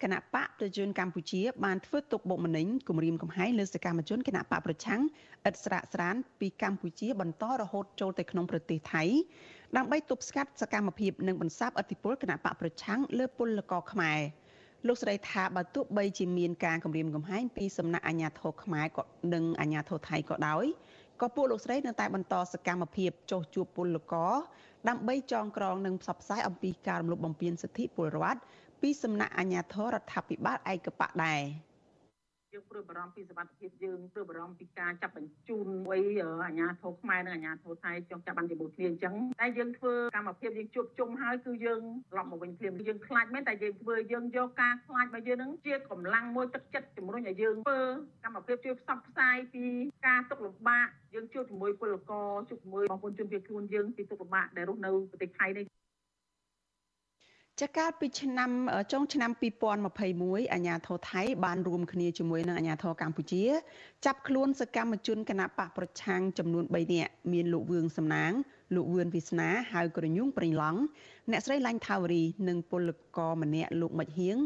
គណៈបកប្រជាជនកម្ពុជាបានធ្វើទុកបុកម្នេញគម្រាមកំហែងលើសកម្មជនគណៈបកប្រឆាំងឥតស្រាកស្រានពីកម្ពុជាបន្តរហូតចូលទៅក្នុងប្រទេសថៃដើម្បីទប់ស្កាត់សកម្មភាពនិងបន្សាបអធិបុលគណៈបកប្រឆាំងលើពលករខ្មែរលោកស្រីថាបើទោះបីជាមានការគម្រាមកំហែងពីសំណាក់អាជ្ញាធរខ្មែរក៏និងអាជ្ញាធរថៃក៏ដោយ ក៏ពួកលោកស្រីនៅតែបន្តសកម្មភាពចុះជួបពលករដើម្បីចងក្រងនិងផ្សព្វផ្សាយអំពីការរំលោភបំពានសិទ្ធិពលរដ្ឋពីសំណាក់អាជ្ញាធររដ្ឋាភិបាលឯកបកដែរ។ យើងព្រួយបារម្ភពីសុខភាពយើងព្រួយបារម្ភពីការចាប់បញ្ជូនវ័យអាញាធរខ្មែរនិងអាញាធរថៃចង់ចាប់បានជាមួយគ្នាអញ្ចឹងតែយើងធ្វើកម្មភាពយើងជួបជុំហើយគឺយើងឡប់មកវិញភ្លាមយើងខ្លាចមែនតែយើងធ្វើយើងយកការខ្លាចរបស់យើងនឹងជាកម្លាំងមួយទឹកចិត្តជំរុញឲ្យយើងធ្វើកម្មភាពជួយផ្សព្វផ្សាយពីការទុកលំបាកយើងជួបជាមួយពលករជួបជាមួយបងប្អូនជនភៀសខ្លួនយើងពីទុកលំបាកដែលរស់នៅប្រទេសថៃនេះ ចាកាលពីឆ្នាំចុងឆ្នាំ2021អាញាធរថៃបានរួមគ្នាជាមួយនឹងអាញាធរកម្ពុជាចាប់ខ្លួនសកម្មជនគណបកប្រឆាំងចំនួន3នាក់មានលោកវឿងសំណាងលោកវឿនវិស្នាហៅក្រញូងប្រេងឡង់អ្នកស្រីឡាញ់ថាវរីនិងពលករម្នាក់លោកមិចហៀង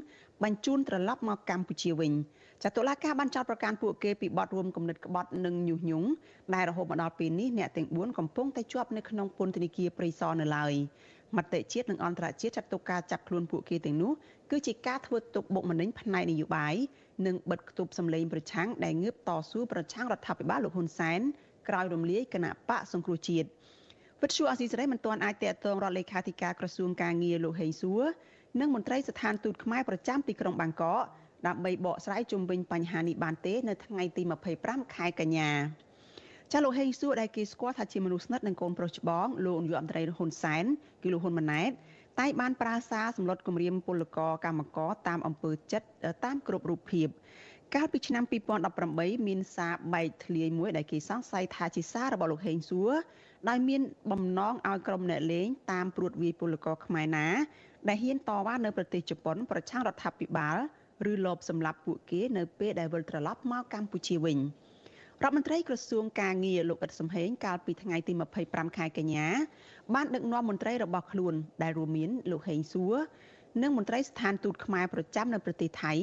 បញ្ជូនត្រឡប់មកកម្ពុជាវិញចាតុលាការបានចោទប្រកាន់ពួកគេពីបទរួមគំនិតក្បត់និងញុះញង់ដែលរហូតមកដល់ពេលនេះអ្នកទាំង4កំពុងតែជាប់នៅក្នុងពន្ធនាគារព្រៃសរនៅឡើយ មតិជាតិនិងអន្តរជាតិចាត់ទុកការចាប់ខ្លួនពួកគេទាំងនោះគឺជាការធ្វើទុកបុកម្នេញផ្នែកនយោបាយនិងបិទគប់សម្លេងប្រឆាំងដែលងើបតស៊ូប្រឆាំងរដ្ឋាភិបាលលោកហ៊ុនសែនក្រោយរំលាយគណៈបកសង្គ្រោះជាតិវិទ្យុអស៊ីសេរីមិនទាន់អាចតាក់ទងរដ្ឋលេខាធិការក្រសួងការងារលោកហេងសួរនិងមន្ត្រីស្ថានទូតខ្មែរប្រចាំទីក្រុងបាងកកដើម្បីបកស្រាយជុំវិញបញ្ហានេះបានទេ នៅថ្ងៃទី25ខែកញ្ញា ចាលោកហេងសួរដែលគេស្គាល់ថាជាមនុស្សស្និទ្ធនឹងកូនប្រុសច្បងលោកនាយករដ្ឋមន្ត្រីហ៊ុនសែនគឺលោកហ៊ុនម៉ាណែតតែបានប្រើសារសម្លុតគម្រាមពលករកម្មករតាមអំពើចិត្តតាមគ្រប់រូបភាពកាលពីឆ្នាំ2018មានសារបែកធ្លាយមួយដែលគេសង្ស័យថាជាសាររបស់លោកហេងសួរដោយមានបំណងឲ្យក្រុមអ្នកលេងតាមព្រួតវាយពលករខ្មែរណា ដែលហ៊ានតវ៉ានៅប្រទេសជប៉ុន ប្រឆាំងរដ្ឋាភិបាលឬលបសម្លាប់ពួកគេនៅពេលដែលវិលត្រឡប់មកកម្ពុជាវិញ រដ្ឋមន្ត្រីក្រសួងការងារលោកអ៊ិតសំហេងកាលពីថ្ងៃទី25ខែកញ្ញាបានដឹកនាំមន្ត្រីរបស់ខ្លួនដែលរួមមានលោកហេងសួរនិងមន្ត្រីស្ថានទូតខ្មែរប្រចាំនៅប្រទេសថៃ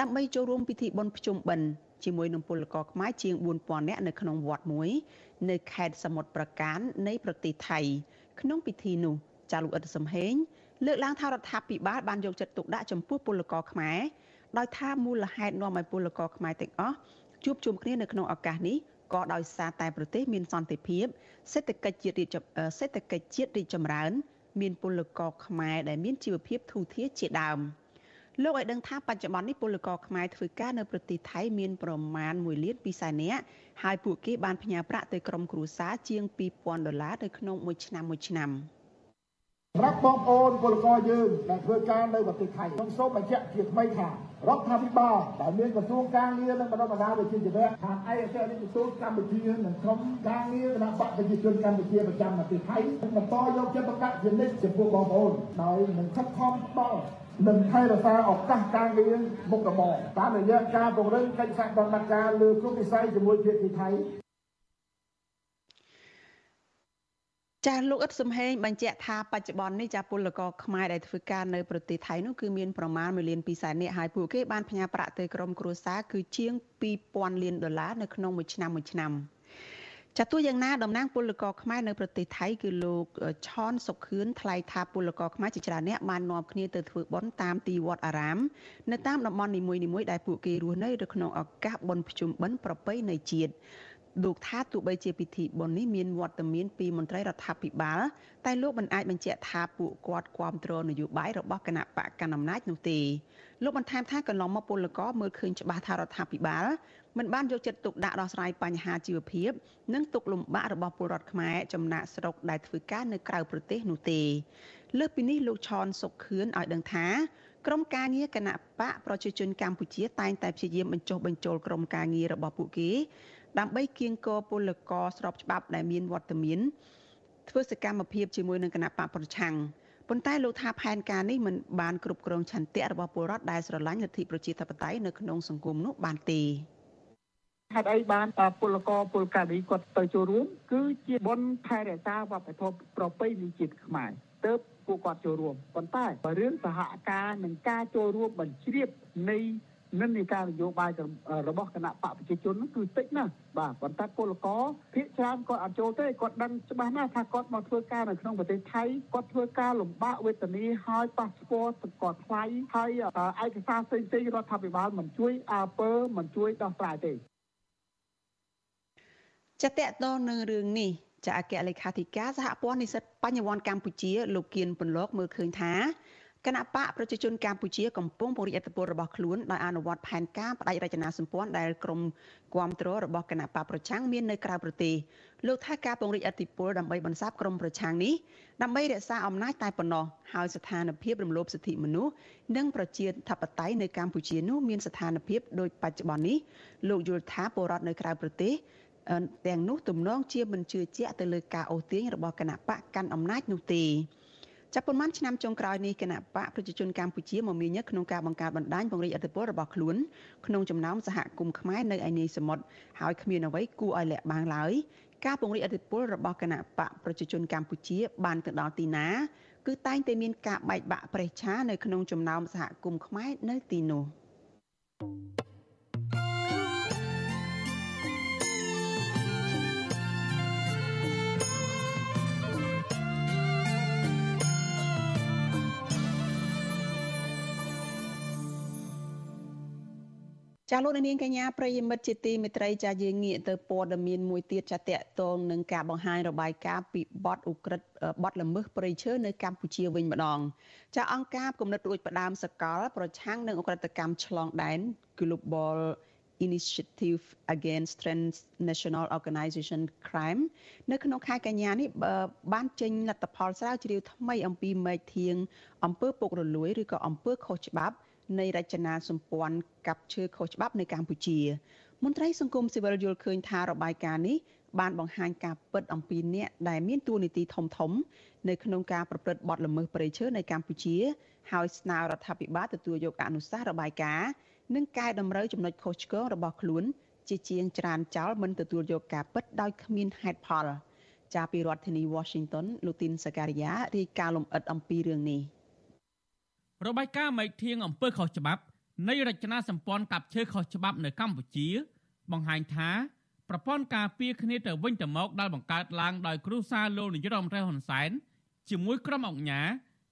ដើម្បីចូលរួមពិធីបុណ្យភ្ជុំបិណ្ឌជាមួយនឹងពលករខ្មែរជាង4000នាក់នៅក្នុងវត្តមួយនៅខេត្តសមុទ្រប្រការនៃប្រទេសថៃ ក្នុងពិធីនោះចាលោកអ៊ិតសំហេងលើកឡើងថារដ្ឋាភិបាលបានយកចិត្តទុកដាក់ចំពោះពលករខ្មែរដោយថាមូលហេតុនាំឲ្យពលករខ្មែរទាំងអស់ ជួបជុំគ្នានៅក្នុងឱកាសនេះក៏ដោយសារតែប្រទេសមានសន្តិភាពសេដ្ឋកិច្ចជាតិរីកសេដ្ឋកិច្ចជាតិរីកចម្រើន មានពលករខ្មែរដែលមានជីវភាពធូរធារជាដើមលោកឲ្យដឹងថាបច្ចុប្បន្ននេះពលករខ្មែរធ្វើការនៅប្រទេសថៃមានប្រមាណ1លាន2សែននាក់ហើយពួកគេបានផ្ញើប្រាក់ទៅក្រុមគ្រួសារជាង2000ដុល្លារនៅក្នុងមួយឆ្នាំមួយឆ្នាំ។សម្រាប់បងប្អូនពលករយើងដែលធ្វើការនៅប្រទេសថៃខ្ញុំសូមបញ្ជាក់ជាថ្មីថា រដ្ឋាភិបាលដែលមានក្រសួងការងារនិងបណ្ដុះបណ្ដាលវិជ្ជាជីវៈខាងឯកអគ្គរដ្ឋទូតកម្ពុជានិងក្រុមការងារគណៈបកប្រជាជនកម្ពុជាប្រចាំប្រទេសថៃបន្តយកចិត្តទុកដាក់ជានិច្ចចំពោះបងប្អូនដោយនឹងខិតខំផ្ដល់និងថែរក្សាឱកាសការងារមុខរបរតាមរយៈការពង្រឹងកិច្ចសហប្រតិបត្តិការលើគ្រប់វិស័យជាមួយភាគីថៃ ចាលោកអ៊ិតសំហេងបញ្ជាក់ថាបច្ចុប្បន្ននេះចាពលករខ្មែរដែលធ្វើការនៅប្រទេសថៃនោះគឺមានប្រមាណ1លាន2សែននាក់ហើយពួកគេបានផ្ញើប្រាក់ទៅក្រុមគ្រួសារគឺជាង2000លានដុល្លារនៅក្នុងមួយឆ្នាំមួយឆ្នាំចាទោះយ៉ាងណាតំណាងពលករខ្មែរនៅប្រទេសថៃគឺលោកឆនសុកខឿនថ្លែងថាពលករខ្មែរជាច្រើនអ្នកបាននាំគ្នាទៅធ្វើបុណ្យតាមទីវត្តអារាមនៅតាមតំបន់នីមួយៗដែលពួកគេរស់នៅនៅក្នុងឱកាសបុណ្យភ្ជុំបិណ្ឌប្រពៃណីជាតិ លោកថាទោះបីជាពិធីបុណ្យនេះមានវត្តមានពីមន្ត្រីរដ្ឋាភិបាលតែលោកមិនអាចបញ្ជាក់ថាពួកគាត់គ្រប់គ្រងនយោបាយរបស់គណៈបកកណ្ដាលអំណាចនោះទេលោកបន្ថែមថាកន្លងមកពលករមើលឃើញច្បាស់ថារដ្ឋាភិបាលមិនបានយកចិត្តទុកដាក់ដោះស្រាយបញ្ហាជីវភាព និងទុកលំបាករបស់ពលរដ្ឋខ្មែរចំណាក់ស្រុកដែលធ្វើការនៅក្រៅប្រទេសនោះទេលើសពីនេះលោកឆនសុកខឿនឲ្យដឹងថាក្រមការងារគណៈបកប្រជាជនកម្ពុជាតែងតែព្យាយាមបញ្ចុះបញ្ចូលក្រមការងាររបស់ពួកគេ ដើម្បីគៀងគរពលករស្របច្បាប់ដែលមានវត្តមានធ្វើសកម្មភាពជាមួយនឹងគណៈបកប្រឆាំងប៉ុន្តែលោកថាផែនការនេះមិនបានគ្រប់គ្រងឆន្ទៈរបស់ពលរដ្ឋដែលស្រឡាញ់លទ្ធិប្រជាធិបតេយ្យនៅក្នុងសង្គមនោះបានទេហេតុអីបានពលករពលការីគាត់ទៅចូលរួម គឺជាបុណ្យថែរក្សាវប្បធម៌ប្រពៃណីជាតិខ្មែរទើបពួកគាត់ចូលរួមប៉ុន្តែរឿងសហការនិងការចូលរួមបញ្ជ្រាបនៃ និន្នាការនយោបាយរបស់គណៈបកប្រជាជនគឺតិចណាស់បាទប៉ុន្តែពលករភាគច្រើនគាត់អត់ចូលទេគាត់ដឹងច្បាស់ណាស់ថាគាត់មកធ្វើការនៅក្នុងប្រទេសថៃគាត់ធ្វើការលំបាកវេទនាហើយប៉ាសពតគាត់ថ្លៃហើយឯកសារផ្សេងៗរដ្ឋាភិបាលមិនជួយអើពើមិនជួយដោះស្រាយទេចាតតទៅនឹងរឿងនេះចាអគ្គលេខាធិការសហព័ន្ធនិស្សិតបញ្ញវន្តកម្ពុជាលោកគៀនពន្លកមើលឃើញថា គណៈបកប្រជាជនកម្ពុជាកំពុងពង្រីកអធិបតេយ្យរបស់ខ្លួនដោយអនុវត្តផែនការបដិរចនាសម្ព័ន្ធដែលក្រមគាំទ្ររបស់គណៈបកប្រឆាំងមាននៅក្រៅប្រទេសលោកថាការពង្រីកអធិបតេយ្យដើម្បីបន្សាបក្រមប្រឆាំងនេះដើម្បីរក្សាអំណាចតែប៉ុណ្ណោះហើយស្ថានភាពរំលោភសិទ្ធិមនុស្សនិងប្រជាធិបតេយ្យនៅកម្ពុជានោះមានស្ថានភាពដូចបច្ចុប្បន្ននេះលោកយល់ថាពលរដ្ឋនៅក្រៅប្រទេសទាំងនោះទំនងជាមិនជឿជាក់ទៅលើការអូសទាញរបស់គណៈបកកាន់អំណាចនោះទេ ចាប់ប៉ុន្មានឆ្នាំចុងក្រោយនេះគណៈបកប្រជាជនកម្ពុជាមមាញឹកក្នុងការបង្កើតបណ្ដាញពង្រីកអធិបតេយ្យរបស់ខ្លួនក្នុងចំណោមសហគមន៍ខ្មែរនៅឯនាយសមុទ្រហើយគ្មានអ្វីគួរឲ្យលាក់បាំងឡើយការពង្រីកអធិបតេយ្យរបស់គណៈបកប្រជាជនកម្ពុជា បានទៅដល់ទីណាគឺតែងតែមានការបែកបាក់ប្រេះឆានៅក្នុងចំណោមសហគមន៍ខ្មែរនៅទីនោះ ចាលោកនាងកញ្ញាប្រិយមិត្តជាទីមេត្រីចាយើងងាកទៅព័ត៌មានមួយទៀតចាតកតងនឹងការបង្ហាញរបាយការណ៍ពីបទឧក្រិដ្ឋបទល្មើសព្រៃឈើនៅកម្ពុជាវិញម្ដងចាអង្គការគំនិតរួចផ្ដើមសកល ប្រឆាំងនឹងឧក្រិដ្ឋកម្មឆ្លងដែន Global Initiative Against Transnational Organization Crime នៅក្នុងខែកញ្ញានេះបានចេញលទ្ធផលស្រាវជ្រាវថ្មីអំពីមេធៀងអំពើពុករលួយឬក៏អំពើខុសច្បាប់ នៃរចនាសម្ព័ន្ធកັບឈើខុសច្បាប់នៅកម្ពុជា មន្ត្រីសង្គមស៊ីវិលយល់ឃើញថារបាយការណ៍នេះបានបង្ហាញការពិតអំពីអ្នកដែលមានតួនាទីធំធំ នៅក្នុងការប្រព្រឹត្តបទល្មើសព្រៃឈើនៅកម្ពុជា ហើយស្នើរដ្ឋាភិបាលទទួលយកអនុសាសន៍របាយការណ៍និងកែតម្រូវចំណុចខុសឆ្គងរបស់ខ្លួន ជាជាងច្រានចោលមិនទទួលយកការពិតដោយគ្មានហេតុផលចាពីរដ្ឋធានី Washington លោកទីនសការីយ៉ារាយការណ៍លម្អិតអំពីរឿងនេះ របាយការណ៍មេធៀងអំពើខុសច្បាប់នៃរចនាសម្ព័ន្ធកັບឈើខុសច្បាប់នៅកម្ពុជា បង្ហាញថាប្រព័ន្ធការពារគ្នាទៅវិញទៅមកដែលបង្កើតឡើងដោយគ្រូសាលោកនាយរដ្ឋមន្ត្រីហ៊ុនសែនជាមួយក្រុមអង្គការ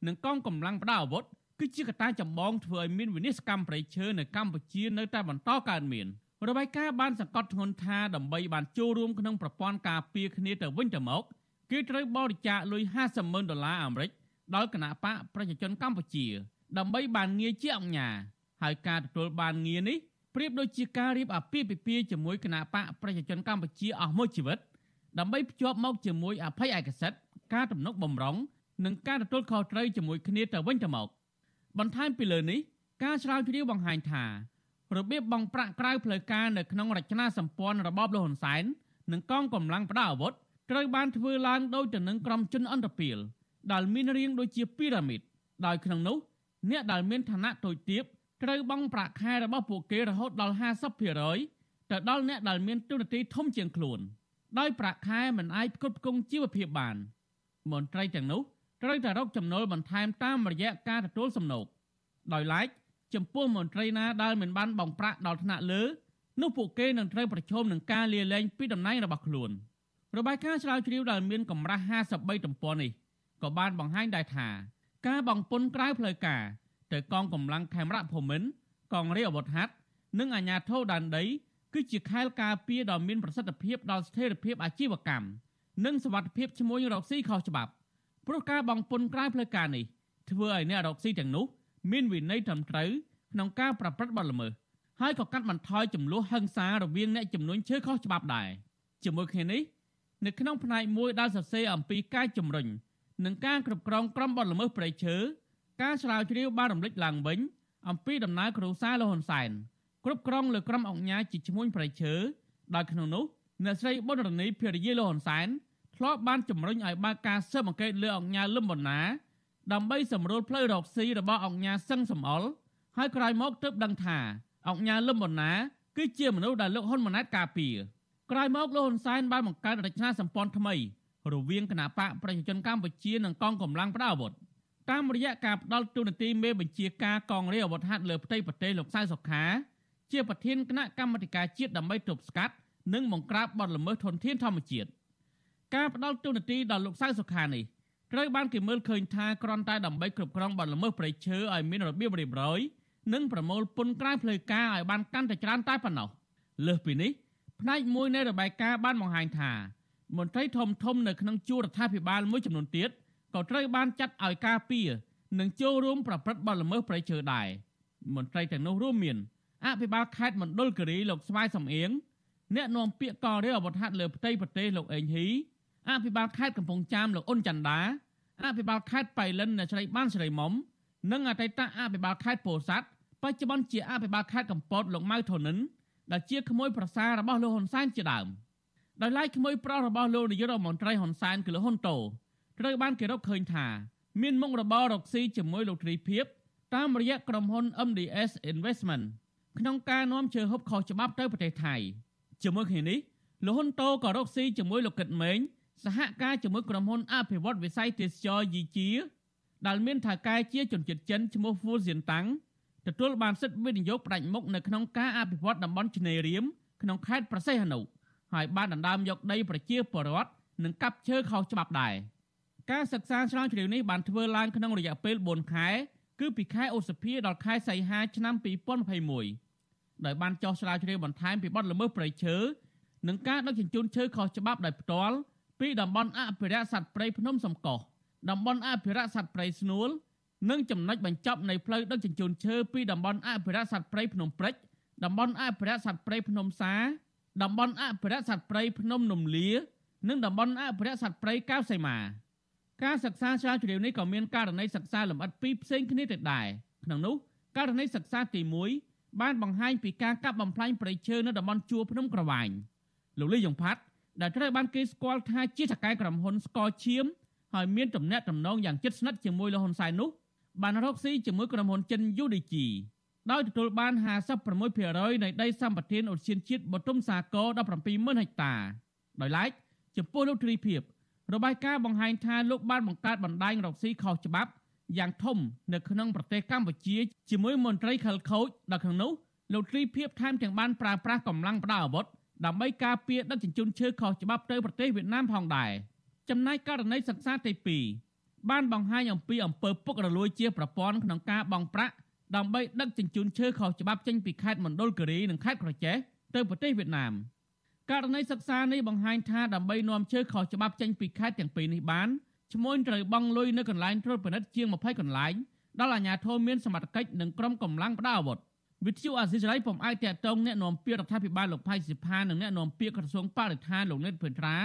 និងកងកម្លាំងប្រដាប់អាវុធគឺជាកត្តាចម្បងធ្វើឲ្យមានវិនិស្សកម្មប្រៃឈើនៅកម្ពុជានៅតែបន្តកើតមានរបាយការណ៍បានសង្កត់ធ្ងន់ថាដើម្បីបានចូលរួមក្នុងប្រព័ន្ធការពារគ្នាទៅវិញទៅមកគេត្រូវបរិច្ចាគលុយ50ម៉ឺនដុល្លារអាមេរិកដល់គណៈបកប្រជាជនកម្ពុជា ដើម្បីបានងារជាអង្គញាហើយការទទួលបានងារនេះប្រៀបដូចជាការរៀបអាពាហ៍ពិពាហ៍ជាមួយគណៈបកប្រជាជនកម្ពុជាអស់មួយជីវិតដើម្បីភ្ជាប់មកជាមួយអភ័យឯកសិទ្ធិការទំនុកបំរុងនិងការទទួលខុសត្រូវជាមួយគ្នាទៅវិញទៅមក បន្ថែមពីលើនេះការឆ្លើយជ្រាវបង្ហាញថារបៀបបង់ប្រាក់ក្រៅផ្លូវការនៅក្នុងរចនាសម្ព័ន្ធរបបលហ៊ុនសែននិងកងកម្លាំងប្រដាប់អាវុធត្រូវបានធ្វើឡើងដោយទៅនឹងក្រុមជនអន្តរជាតិដែលមានរាងដូចជាពីរ៉ាមីតដោយក្នុងនោះ អ្នកដែលមានឋានៈតូចទាបត្រូវបង់ប្រាក់ខែរបស់ពួកគេរហូតដល់50%ទៅដល់អ្នកដែលមានទូនាទីធំជាងខ្លួនដោយប្រាក់ខែមិនអាចផ្គត់ផ្គង់ជីវភាពបានមន្ត្រីទាំងនោះត្រូវតែរកចំណូលបន្ថែមតាមរយៈការទទួលសំណូកដោយឡែកចំពោះមន្ត្រីណាដែលមិនបានបង់ប្រាក់ដល់ថ្នាក់លើនោះពួកគេនឹងត្រូវប្រឈមនឹងការលាលែងពីតំណែងរបស់ខ្លួនរបាយការណ៍ឆ្លើយជ្រាវដែលមានកម្រាស់53ទំព័រនេះក៏បានបង្ហាញដែរថា ការបង្ពន្ធក្រៅផ្លូវការទៅកងកម្លាំងខេមរៈភូមិន្ទកងរាជអាវុធហត្ថនិងអាជ្ញាធរដែនដី គឺជាខែលការពារដ៏មានប្រសិទ្ធភាពដល់ស្ថិរភាពអាជីវកម្មនិងសវត្ថិភាពឈ្មោះរកស៊ីខុសច្បាប់ព្រោះការបង្ពន្ធក្រៅផ្លូវការនេះធ្វើឲ្យអ្នករកស៊ីទាំងនោះមានវិន័យត្រឹមត្រូវក្នុងការប្រព្រឹត្តបទល្មើសហើយក៏កាត់បន្ថយចំនួនហិង្សារវាងអ្នកចំនួនឈើខុសច្បាប់ដែរជាមួយគ្នានេះនៅក្នុងផ្នែកមួយដែលសរសេរអំពីការជំរុញ និងការគ្រប់គ្រងក្រុមបទល្មើសព្រៃឈើការឆ្លើយជ្រាវបានរំលេចឡើងវិញអំពីដំណើរគ្រូសាលហ៊ុនសែនគ្រប់គ្រងលើក្រុមអង្គញាជាឈ្មោះព្រៃឈើដោយក្នុងនោះអ្នកស្រីប៊ុនរនីភារយាលហ៊ុនសែនធ្លាប់បានជំរុញឲ្យបើកការស៊ើបអង្កេតលើអង្គញាលឹមបណ្ណាដើម្បីសម្រួលផ្លូវរកស៊ីរបស់អង្គញាសឹងសំអល់ហើយក្រោយមកទើបដឹងថាអង្គញាលឹមបណ្ណាគឺជាមនុស្សដែលលោកហ៊ុនម៉ាណែតការពារក្រោយមកលោកហ៊ុនសែនបានបង្កើតរចនាសម្ព័ន្ធថ្មី រវាងគណៈបកប្រជាជនកម្ពុជានិងកងកម្លាំងប្រដាប់អាវុធតាមរយៈការផ្ដាល់ទូនាទីមេបញ្ជាការកងរាជអាវុធហត្ថលើផ្ទៃប្រទេសលោកសៅសុខា ជាប្រធានគណៈកម្មាធិការជាតិដើម្បីទប់ស្កាត់និងបង្ក្រាបបទល្មើសធនធានធម្មជាតិការផ្ដាល់ទូនាទីដល់លោកសៅសុខានេះត្រូវបានគេមើលឃើញថាគ្រាន់តែដើម្បីគ្រប់គ្រងបទល្មើសព្រៃឈើឲ្យមានរបៀបរៀបរយនិងប្រមូលពន្ធក្រៅផ្លូវការឲ្យបានកាន់តែច្រើនតែប៉ុណ្ណោះលើសពីនេះផ្នែកមួយនៃរបាយការណ៍បានបង្ហាញថា មន្ត្រីធំធំនៅក្នុងជួររដ្ឋាភិបាលមួយចំនួនទៀតក៏ត្រូវបានចាត់ឲ្យការពារនិងចូលរួមប្រព្រឹត្តបទល្មើសព្រៃឈើដែរមន្ត្រីទាំងនោះរួមមានអភិបាលខេត្តមណ្ឌលគិរីលោកស្វាយសំអៀងអ្នកនាំពាក្យកងរាជអាវុធហត្ថលើផ្ទៃប្រទេសលោកអេងហ៊ីអភិបាលខេត្តកំពង់ចាមលោកអ៊ុនច័ន្ទដាអភិបាលខេត្តបៃលិនអ្នកស្រីបានស្រីមុំនិងអតីតអភិបាលខេត្តពោធិ៍សាត់បច្ចុប្បន្នជាអភិបាលខេត្តកំពតលោកម៉ៅធនិនដែលជាក្មួយប្រសាររបស់លោកហ៊ុនសែនជាដើម ដោយឡែកក្មួយប្រុសរបស់លោកនាយករដ្ឋមន្ត្រីហ៊ុនសែនគឺលោកហ៊ុនតូត្រូវបានគេរកឃើញថាមានមុខរបររកស៊ីជាមួយលោកទ្រីភិបតាមរយៈក្រុមហ៊ុន MDS Investment ក្នុងការនាំជើហុបខុសច្បាប់ទៅប្រទេសថៃជាមួយគ្នានេះលោកហ៊ុនតូក៏រកស៊ីជាមួយលោកកឹតម៉េងសហការជាមួយក្រុមហ៊ុនអភិវឌ្ឍវិស័យទេសចរយីជាដែលមានថៅកែជាជនជាតិចិនឈ្មោះហ្វូសៀនតាំងទទួលបានសិទ្ធិវិនិយោគផ្ដាច់មុខនៅក្នុងការអភិវឌ្ឍតំបន់ឆ្នេររៀមក្នុងខេត្តប្រសេះហនុ ហើយបានដណ្ដើមយកដីប្រជាពលរដ្ឋនិងកាប់ឈើខុសច្បាប់ដែរការសិក្សាស្រាវជ្រាវនេះបានធ្វើឡើងក្នុងរយៈពេល4ខែគឺពីខែឧសភាដល់ខែសីហាឆ្នាំ2021ដោយបានចោះស្រាវជ្រាវបន្ថែមពីបទល្មើសព្រៃឈើនិងការដឹកជញ្ជូនឈើខុសច្បាប់ដោយផ្ទាល់ពីតំបន់អភិរក្សសត្វព្រៃភ្នំសំកោះតំបន់អភិរក្សសត្វព្រៃស្នួលនិងចំណុចបញ្ចប់នៃផ្លូវដឹកជញ្ជូនឈើពីតំបន់អភិរក្សសត្វព្រៃភ្នំព្រិចតំបន់អភិរក្សសត្វព្រៃភ្នំសា តំបន់អភិរក្សសត្វព្រៃភ្នំនំលា និងតំបន់អភិរក្សសត្វព្រៃកៅសីមាការសិក្សាស្រាវជ្រាវនេះក៏មានករណីសិក្សាលម្អិតពីរផ្សេងគ្នាទៀតដែរក្នុងនោះករណីសិក្សាទី1បានបង្ហាញពីការកាប់បំផ្លាញព្រៃឈើនៅតំបន់ជួរភ្នំក្រវាញលោកលីយ៉ុងផាត់ដែលត្រូវបានគេស្គាល់ថាជាថកែក្រុមហ៊ុនស្កឈៀមហើយមានទំនាក់ទំនងយ៉ាងជិតស្និទ្ធជាមួយលោកហ៊ុនសែននោះបានរកស៊ីជាមួយក្រុមហ៊ុនចិន UDG ដោយទទួលបាន56%នៃដីសម្បត្តិឧទ្យានជាតិបទុមសាគរ170,000ហិកតាដោយឡែកចំពោះលោកទ្រីភិបរបាយការណ៍បង្ហាញថាលោកបានបង្កើតបណ្ដាញរកស៊ីខុសច្បាប់យ៉ាងធំនៅក្នុងប្រទេសកម្ពុជាជាមួយមន្ត្រីខិលខូចដល់ក្នុងនោះលោកទ្រីភិបថែមទាំងបានប្រើប្រាស់កម្លាំងផ្ដាល់អាវុធដើម្បីការពារដឹកជញ្ជូនឈើខុសច្បាប់ទៅប្រទេសវៀតណាមផងដែរចំណែកករណីសិក្សាទី2បានបង្ហាញអំពីអំពើពុករលួយជាប្រព័ន្ធក្នុងការបង់ប្រាក់ ដើម្បីដឹកជញ្ជូនឈើខុសច្បាប់ចេញពីខេត្តមណ្ឌលគិរីនិងខេត្តក្រចេះទៅប្រទេសវៀតណាមករណីសិក្សានេះបង្ហាញថាដើម្បីនាំឈើខុសច្បាប់ចេញពីខេត្តទាំងពីរនេះបានឈ្មោះត្រូវបង់លុយនៅកន្លែងត្រួតពិនិត្យជាង20កន្លែងដល់អាជ្ញាធរមានសមត្ថកិច្ចនិងក្រុមកម្លាំងផ្ដាល់អាវុធវិទ្យុអាស៊ីសេរីពុំអាចតាក់ទងអ្នកនាំពាក្យរដ្ឋាភិបាលលោកផៃសិផានិងអ្នកនាំពាក្យក្រសួងបរិស្ថានលោកនិតភឿនត្រា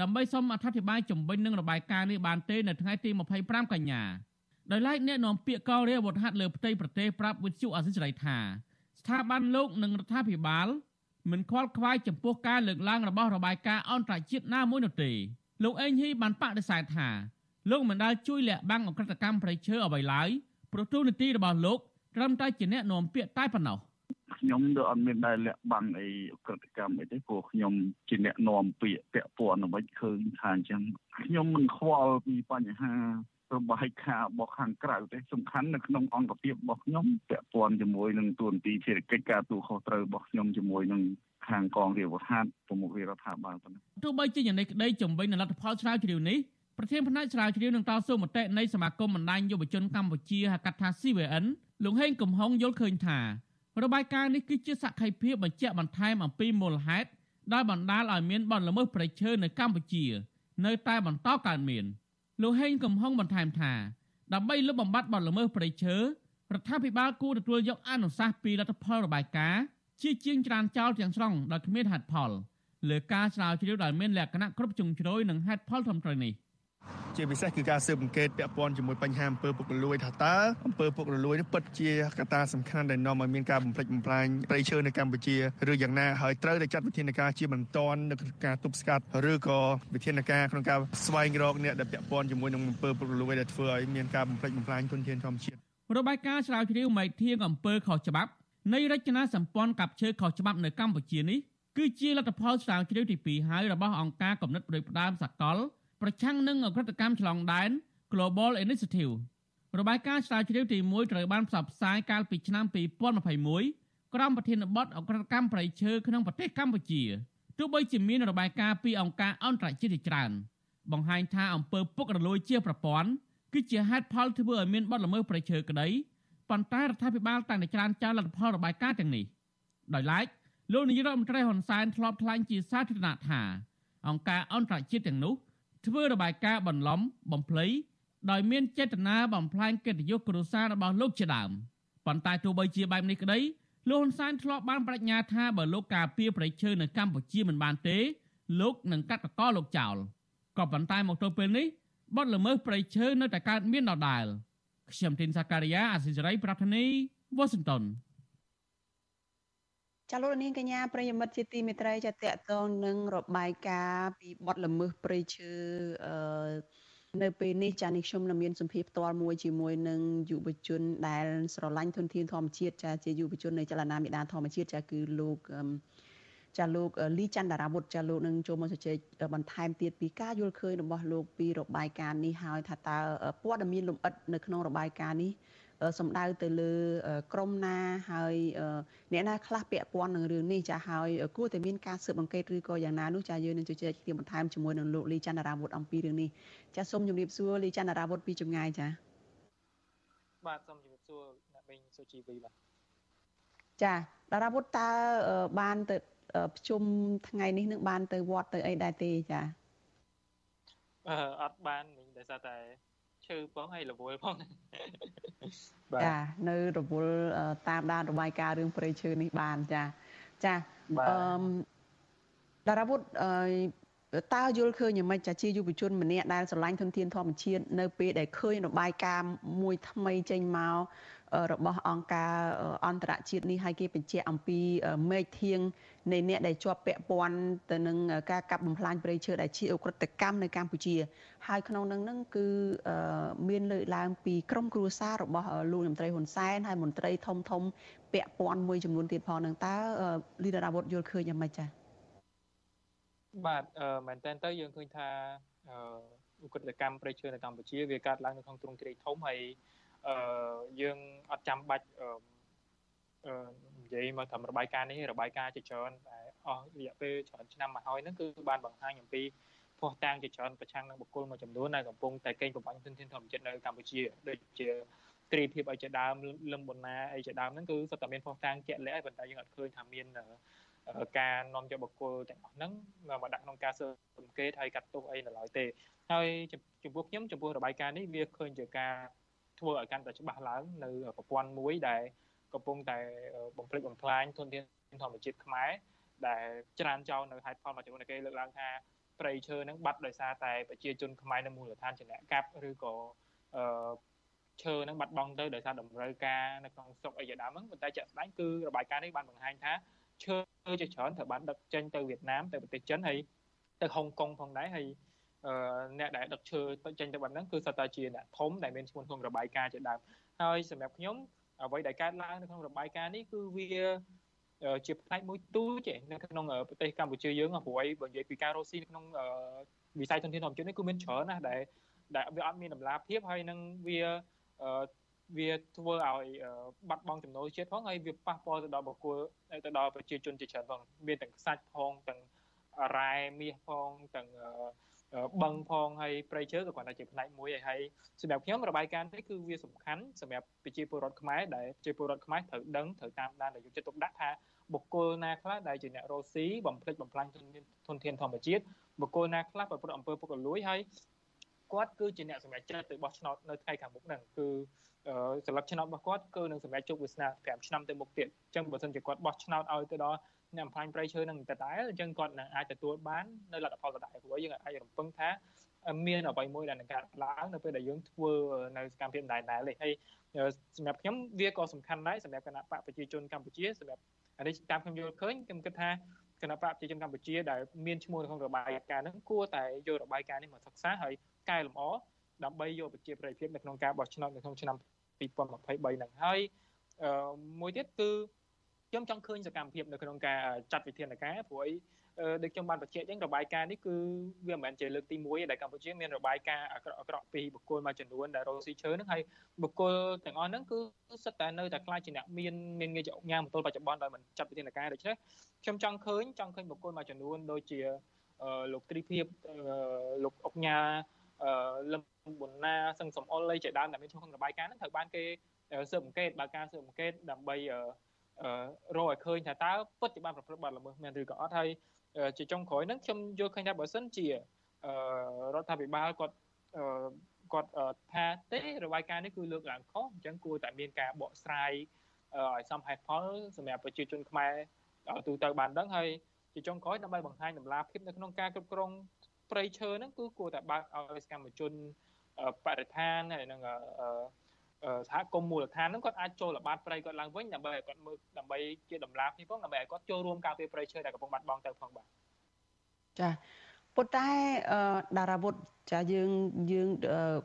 ដើម្បីសូមអធិប្បាយជំវិញនឹងរបាយការណ៍នេះបានទេនៅថ្ងៃទី25កញ្ញា ដោយឡែកអ្នកនាំពាក្យកងរាជអាវុធហត្ថលើផ្ទៃប្រទេសប្រាប់វិទ្យុអាស៊ីសេរីថាស្ថាប័នលោកនិងរដ្ឋាភិបាលមិនខ្វល់ខ្វាយចំពោះការលើកឡើងរបស់របាយការណ៍អន្តរជាតិណាមួយនោះទេលោកអេងហ៊ីបានបដិសេធថាលោកមិនដែលជួយលាក់បាំងអក្រិតកម្មប្រៃឈើអ្វីឡើយព្រោះទូនីតិរបស់លោកត្រឹមតែជាអ្នកនាំពាក្យតែប៉ុណ្ណោះខ្ញុំទៅអត់មានដែលលាក់បាំងអីក្រតិកម្មអីទេព្រោះខ្ញុំជាអ្នកនាំពាក្យពាក់ព័ន្ធអ្វីឃើញថាអញ្ចឹងខ្ញុំមិនខ្វល់ពីបញ្ហា របាយការណ៍របស់ខាងក្រៅទេសំខាន់នៅក្នុងអង្គភាពរបស់ខ្ញុំពាក់ព័ន្ធជាមួយនឹងទួនាទីភារកិច្ចការទូខុសត្រូវរបស់ខ្ញុំជាមួយនឹងខាងកងរាជវហាត់ប្រមុខរដ្ឋាភិបាលប៉ុណ្ណឹងទោះបីជាយ៉ាងនេះក្តីជំវិញនឹងលទ្ធផលស្រាវជ្រាវនេះប្រធានផ្នែកស្រាវជ្រាវនឹងតស៊ូមតិនៃសមាគមបណ្ដាញយុវជនកម្ពុជាហៅកាត់ថា CVN លោកហេងកំហុងយល់ឃើញថារបាយការណ៍នេះគឺជាសក្ខីភាពបញ្ជាក់បន្ថែមអំពីមូលហេតុដែលបណ្ដាលឲ្យមានបទល្មើសព្រៃឈើនៅកម្ពុជា នៅតែបន្តកើតមាន លោកហេងកំហុងបន្ថែមថាដើម្បីលុបបំបាត់បទល្មើសព្រៃឈើរដ្ឋាភិបាលគួរទទួលយកអនុសាសន៍ពីលទ្ធផលរបាយការណ៍ជាជាងច្រានចោលទាំងស្រុងដោយគ្មានហេតុផលលើការស្រាវជ្រាវដែលមានលក្ខណៈគ្រប់ជ្រុងជ្រោយនិងហេតុផលត្រឹមត្រូវនេះ ជាពិសេសគឺការស៊ើបអង្កេតពាក់ព័ន្ធជាមួយបញ្ហាអំពើពុករលួយថាតើអំពើពុករលួយនេះពិតជាកត្តាសំខាន់ដែលនាំឲ្យមានការបំផ្លិចបំផ្លាញព្រៃឈើនៅកម្ពុជាឬយ៉ាងណាហើយត្រូវតែចាត់វិធានការជាបន្ទាន់នៅការទប់ស្កាត់ឬក៏វិធានការក្នុងការស្វែងរកអ្នកដែលពាក់ព័ន្ធជាមួយនឹងអំពើពុករលួយដែលធ្វើឲ្យមានការបំផ្លិចបំផ្លាញធនធានធម្មជាតិរបាយការណ៍ស្រាវជ្រាវមេធាងអំពើខុសច្បាប់នៃរចនាសម្ព័ន្ធកັບឈើខុសច្បាប់នៅកម្ពុជានេះគឺជាលទ្ធផលស្រាវជ្រាវទី2ហើយរបស់អង្គការកំណត់ប្រយោជន៍ផ្ដាមសកល ប្រឆាំងនឹងអក្រិតកម្មឆ្លងដែន Global Initiative របាយការណ៍ស្រាវជ្រាវទី1ត្រូវបានផ្សព្វផ្សាយកាលពីឆ្នាំ2021ក្រោមប្រធានបទអក្រិតកម្មប្រៃឈើក្នុងប្រទេសកម្ពុជាទោះបីជាមានរបាយការណ៍ពីអង្គការអន្តរជាតិជាច្រើន បង្ហាញថាអំពើពុករលួយជាប្រព័ន្ធគឺជាហេតុផលធ្វើឲ្យមានបទល្មើសប្រៃឈើក្តីប៉ុន្តែរដ្ឋាភិបាលតែងតែច្រានចោលលទ្ធផលរបាយការណ៍ទាំងនេះដោយឡែកលោកនាយរដ្ឋមន្ត្រីហ៊ុនសែនធ្លាប់ថ្លែងជាសាធារណៈថាអង្គការអន្តរជាតិទាំងនោះ ធ្វើរបាយការណ៍បន្លំបំភ្លៃដោយមានចេតនាបំផ្លាញកិត្តិយសគ្រួសាររបស់លោកជាដើមប៉ុន្តែទោះបីជាបែបនេះក្តីលោកហ៊ុនសែនធ្លាប់បានបញ្ញាថាបើលោកការពារប្រៃឈើនៅកម្ពុជាមិនបានទេ លោកនឹងកាត់តកលោកចោលក៏ប៉ុន្តែមកទល់ពេលនេះបទល្មើសប្រៃឈើនៅតែកើតមានដដែលខ្ញុំធីនសាការីយ៉ាអាស៊ីសេរីប្រធានីវ៉ាស៊ីនតោន ចាលោកនាងកញ្ញាប្រិយមិត្តជាទីមេត្រីចាតកតងនឹងរបាយការណ៍ពីបទល្មើសព្រៃឈើអឺនៅពេលនេះចានេះខ្ញុំនឹងមានសម្ភារផ្ទាល់មួយជាមួយនឹងយុវជនដែលស្រឡាញ់ធនធានធម្មជាតិចាជាយុវជននៃចលនាមេដាធម្មជាតិចាគឺលោកចាលោកលីច័ន្ទរាវុធចាលោកនឹងចូលមកជជែកបន្ថែមទៀតពីការយល់ឃើញរបស់លោកពីរបាយការណ៍នេះហើយថាតើព័ត៌មានលម្អិតនៅក្នុងរបាយការណ៍នេះ សំដៅទៅលើក្រមណាហើយអ្នកណាខ្លះពាក់ព័ន្ធនឹងរឿងនេះចាហើយគួរតែមានការស៊ើបអង្កេតឬក៏យ៉ាងណានោះចាយើងនឹងជជែកគ្នាបន្ថែមជាមួយនឹងលោកលីច័ន្ទរាវុធអំពីរឿងនេះចាសូមជម្រាបសួរលីច័ន្ទរាវុធពីចម្ងាយចាបាទសូមជម្រាបសួរអ្នកបេងសុជីវីបាទចាតារាវុធតើបានទៅប្រជុំថ្ងៃនេះនឹងបានទៅវត្តទៅអីដែរទេចាអឺអត់បានមិញដោយសារតែ ឈឺផងហើយរវល់ផងចានៅរវល់តាមដានរបាយការណ៍រឿងព្រៃឈើនេះបានចាចាអឺតារាវុធអឺតើយល់ឃើញយ៉ាងម៉េចចាជាយុវជនម្នាក់ដែលស្រឡាញ់ធនធានធម្មជាតិនៅពេលដែលឃើញរបាយការណ៍មួយថ្មីចេញមក របស់អង្គការអន្តរជាតិនេះឲ្យគេបញ្ជាក់អំពីមេឃធៀងនៃអ្នកដែលជាប់ពាក់ព័ន្ធទៅនឹងការកាប់បំផ្លាញព្រៃឈើដែលជាអ ுக ្រិតកម្មនៅកម្ពុជា ហើយក្នុងនឹងនឹងគឺមានលើកឡើងពីក្រមគ្រួសាររបស់លោកមន្ត្រីហ៊ុនសែនហើយមន្ត្រីធំធំពាក់ព័ន្ធមួយចំនួនទៀតផងនឹងតើលីដារាវុធយល់ឃើញយ៉ាងម៉េចចា៎បាទមែនតើទៅយើងឃើញថាអ ுக ្រិតកម្មព្រៃឈើនៅកម្ពុជាវាកើតឡើងនៅក្នុងទ្រង់ទ្រាយធំហើយ អឺយើងអត់ចាំបាច់អឺនិយាយមកតាមរបាយការណ៍នេះរបាយការណ៍ជាច្រើនតែអស់រយៈពេលច្រើនឆ្នាំមកហើយហ្នឹងគឺបានបង្ហាញអំពីភស្តុតាងជាច្រើនប្រឆាំងនឹងបុគ្គលមួយចំនួនដែលកំពុងតែកេងប្រវ័ញ្ចធនធានធម្មជាតិនៅកម្ពុជាដូចជាត្រីភាពអីជាដើមលឹមបណ្ណាអីជាដើមហ្នឹងគឺសុទ្ធតែមានភស្តុតាងជាក់លាក់ហើយប៉ុន្តែយើងអត់ឃើញថាមានការនាំយកបុគ្គលទាំងអស់ហ្នឹងមកដាក់ក្នុងការស៊ើបអង្កេតហើយកាត់ទោសអីនៅឡើយទេហើយចំពោះខ្ញុំចំពោះរបាយការណ៍នេះវាឃើញជាការ ធ្វើឲ្យកាន់តែច្បាស់ឡើងនៅប្រព័ន្ធមួយដែលកំពុងតែបំផ្លិចបំផ្លាញធនធានធម្មជាតិខ្មែរដែលច្រានចោលនៅហេតុផលមួយចំនួនគេលើកឡើងថាព្រៃឈើនឹងបាត់ដោយសារតែប្រជាជនខ្មែរនៅមូលដ្ឋានជាអ្នកកាប់ឬក៏អឺឈើនឹងបាត់បង់ទៅដោយសារតម្រូវការនៅក្នុងស្រុកអីជាដើមហ្នឹងប៉ុន្តែជាក់ស្ដែងគឺរបាយការណ៍នេះបានបង្ហាញថាឈើជាច្រើនត្រូវបានដឹកចេញទៅវៀតណាមទៅប្រទេសចិនហើយទៅហុងកុងផងដែរហើយ អ្នកដែលដឹកឈើទៅចេញទៅបែបហ្នឹងគឺសុទ្ធតែជាអ្នកធំដែលមានឈ្មោះក្នុងរបាយការណ៍ជាដើមហើយសម្រាប់ខ្ញុំអ្វីដែលកើតឡើងនៅក្នុងរបាយការណ៍នេះគឺវាជាផ្នែកមួយទូចនៅក្នុងប្រទេសកម្ពុជាយើងព្រោះអីបើនិយាយពីការរស់ស៊ីនៅក្នុងវិស័យធនធានធម្មជាតិនេះគឺមានច្រើនណាស់ដែលដែលវាអត់មានតម្លាភាពហើយនឹងវាវាធ្វើឲ្យបាត់បង់ចំណូលជាតិផងហើយវាប៉ះពាល់ទៅដល់បុគ្គលទៅដល់ប្រជាជនជាច្រើនផងមានទាំងខ្សាច់ផងទាំងរ៉ែមាសផងទាំង បឹងផងហើយប្រៃឈើក៏គាត់ថាជាផ្នែកមួយហើយសម្រាប់ខ្ញុំរបាយការណ៍នេះគឺវាសំខាន់សម្រាប់ប្រជាពលរដ្ឋខ្មែរដែលប្រជាពលរដ្ឋខ្មែរត្រូវដឹងត្រូវតាមដានដែលយកចិត្តទុកដាក់ថាបុគ្គលណាខ្លះដែលជាអ្នករស់ស៊ីបំផ្លិចបំផ្លាញធនធានធម្មជាតិបុគ្គលណាខ្លះប្រព្រឹត្តអំពើពុករលួយហើយគាត់គឺជាអ្នកសម្រេចចិត្តទៅបោះឆ្នោតនៅថ្ងៃខាងមុខហ្នឹងគឺសម្រាប់ឆ្នោតរបស់គាត់គឺនឹងសម្រេចជោគវាសនា5ឆ្នាំទៅមុខទៀតអញ្ចឹងបើសិនជាគាត់បោះឆ្នោតឲ្យទៅដល់ អ្នកអំផាញ់ប្រៃឈើនឹងដដែលអញ្ចឹងគាត់នឹងអាចទទួលបាននៅលទ្ធផលដដែលព្រោះយើងអាចរំពឹងថាមានអ្វីមួយដែលនឹងកើតឡើងនៅពេលដែលយើងធ្វើនៅសកម្មភាពដដែលដែរនេះហើយសម្រាប់ខ្ញុំវាក៏សំខាន់ដែរសម្រាប់គណៈបកប្រជាជនកម្ពុជាសម្រាប់អានេះតាមខ្ញុំយល់ឃើញខ្ញុំគិតថាគណៈបកប្រជាជនកម្ពុជាដែលមានឈ្មោះក្នុងរបាយការណ៍ហ្នឹងគួរតែយករបាយការណ៍នេះមកសិក្សាហើយកែលម្អដើម្បីយកប្រជាប្រិយភាពនៅក្នុងការបោះឆ្នោតនៅក្នុងឆ្នាំ2023ហ្នឹងហើយមួយទៀតគឺ ខ្ញុំចង់ឃើញសកម្មភាពនៅក្នុងការចាត់វិធានការព្រោះអីដូចខ្ញុំបានបញ្ជាក់អញ្ចឹងរបាយការណ៍នេះគឺវាមិនមែនជាលើកទី1ដែលកម្ពុជាមានរបាយការណ៍អាក្រក់អាក្រក់ពីបុគ្គលមួយចំនួនដែលរកស៊ីឈើហ្នឹងហើយបុគ្គលទាំងអស់ហ្នឹងគឺសិតតែនៅតែខ្លាចជាអ្នកមានមានងារជាអង្គញាមទល់បច្ចុប្បន្នដោយមិនចាត់វិធានការដូច្នេះខ្ញុំចង់ឃើញចង់ឃើញបុគ្គលមួយចំនួនដូចជាលោកទ្រីភិបលោកអង្គញាលឹមប៊ុនណាសឹងសំអល់អីជាដើមដែលមានឈ្មោះក្នុងរបាយការណ៍ហ្នឹងត្រូវបានគេស៊ើបអង្កេតបើការស៊ើបអង្កេតដើម្បី រកឲ្យឃើញថាតើពិតជាបានប្រព្រឹត្តបទល្មើសមែនឬក៏អត់ហើយជាចុងក្រោយហ្នឹងខ្ញុំយល់ឃើញថាបើសិនជារដ្ឋាភិបាលគាត់គាត់ថាទេរបាយការណ៍នេះគឺលើកឡើងខុសអញ្ចឹងគួរតែមានការបកស្រាយឲ្យសមហេតុផលសម្រាប់ប្រជាជនខ្មែរទូទៅបានដឹងហើយជាចុងក្រោយដើម្បីបង្ហាញតម្លាភាពនៅក្នុងការគ្រប់គ្រងព្រៃឈើហ្នឹងគឺគួរតែបើកឲ្យសកម្មជនបរិស្ថានហើយនឹង សហគមន៍មូលដ្ឋានហ្នឹងគាត់អាចចូលល្បាតព្រៃគាត់ឡើងវិញដើម្បីឲ្យគាត់មើលដើម្បីជាដំណាភនេះផងដើម្បីឲ្យគាត់ចូលរួមការពារព្រៃឈើដែលកំពុងបាត់បង់ទៅផងបាទចាប៉ុន្តែតារាវុធចាយើងយើង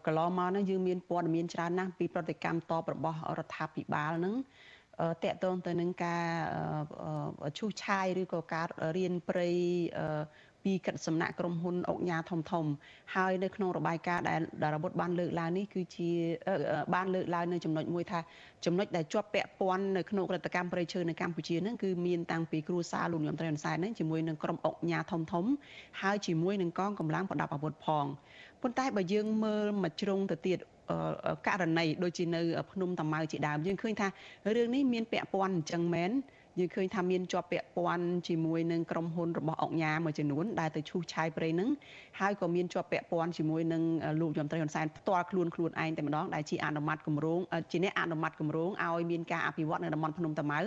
កន្លងមកហ្នឹងយើងមានព័ត៌មានច្រើនណាស់ពីប្រតិកម្មតបរបស់រដ្ឋាភិបាលហ្នឹងតកតងទៅនឹងការឈូសឆាយឬក៏ការរៀនព្រៃ ពីកិច្ចសំណាក់ក្រុមហ៊ុនអុកញ៉ាធំធំ ហើយនៅក្នុងរបាយការណ៍ដែលដារបុតបានលើកឡើងនេះគឺជាបានលើកឡើងនៅចំណុចមួយថាចំណុចដែលជាប់ពាក់ព័ន្ធនៅក្នុងរដ្ឋកម្មប្រៃឈើនៅកម្ពុជាហ្នឹងគឺមានតាំងពីគ្រួសារលោកនាយមត្រីហ៊ុនសែនហ្នឹងជាមួយនឹងក្រុមអុកញ៉ាធំធំ ហើយជាមួយនឹងកងកម្លាំងប្រដាប់អាវុធផងប៉ុន្តែបើយើងមើលមួយជ្រុងទៅទៀតករណីដូចជានៅ ភ្នំតាម៉ៅជាដើមយើងឃើញថារឿងនេះមានពាក់ព័ន្ធអញ្ចឹងមែន យើងឃើញថាមានជាប់ពាក់ព័ន្ធជាមួយនឹងក្រុមហ៊ុនរបស់អង្គញាមួយចំនួនដែលទៅឈូសឆាយព្រៃនឹង ហើយក៏មានជាប់ពាក់ព័ន្ធជាមួយនឹងលោកយមត្រីហ៊ុនសែនផ្ទាល់ខ្លួនខ្លួនឯងតែម្ដងដែលជាអនុម័តគម្រោងជាអ្នកអនុម័តគម្រោងឲ្យមានការអភិវឌ្ឍនៅតំបន់ភ្នំតាម៉ៅ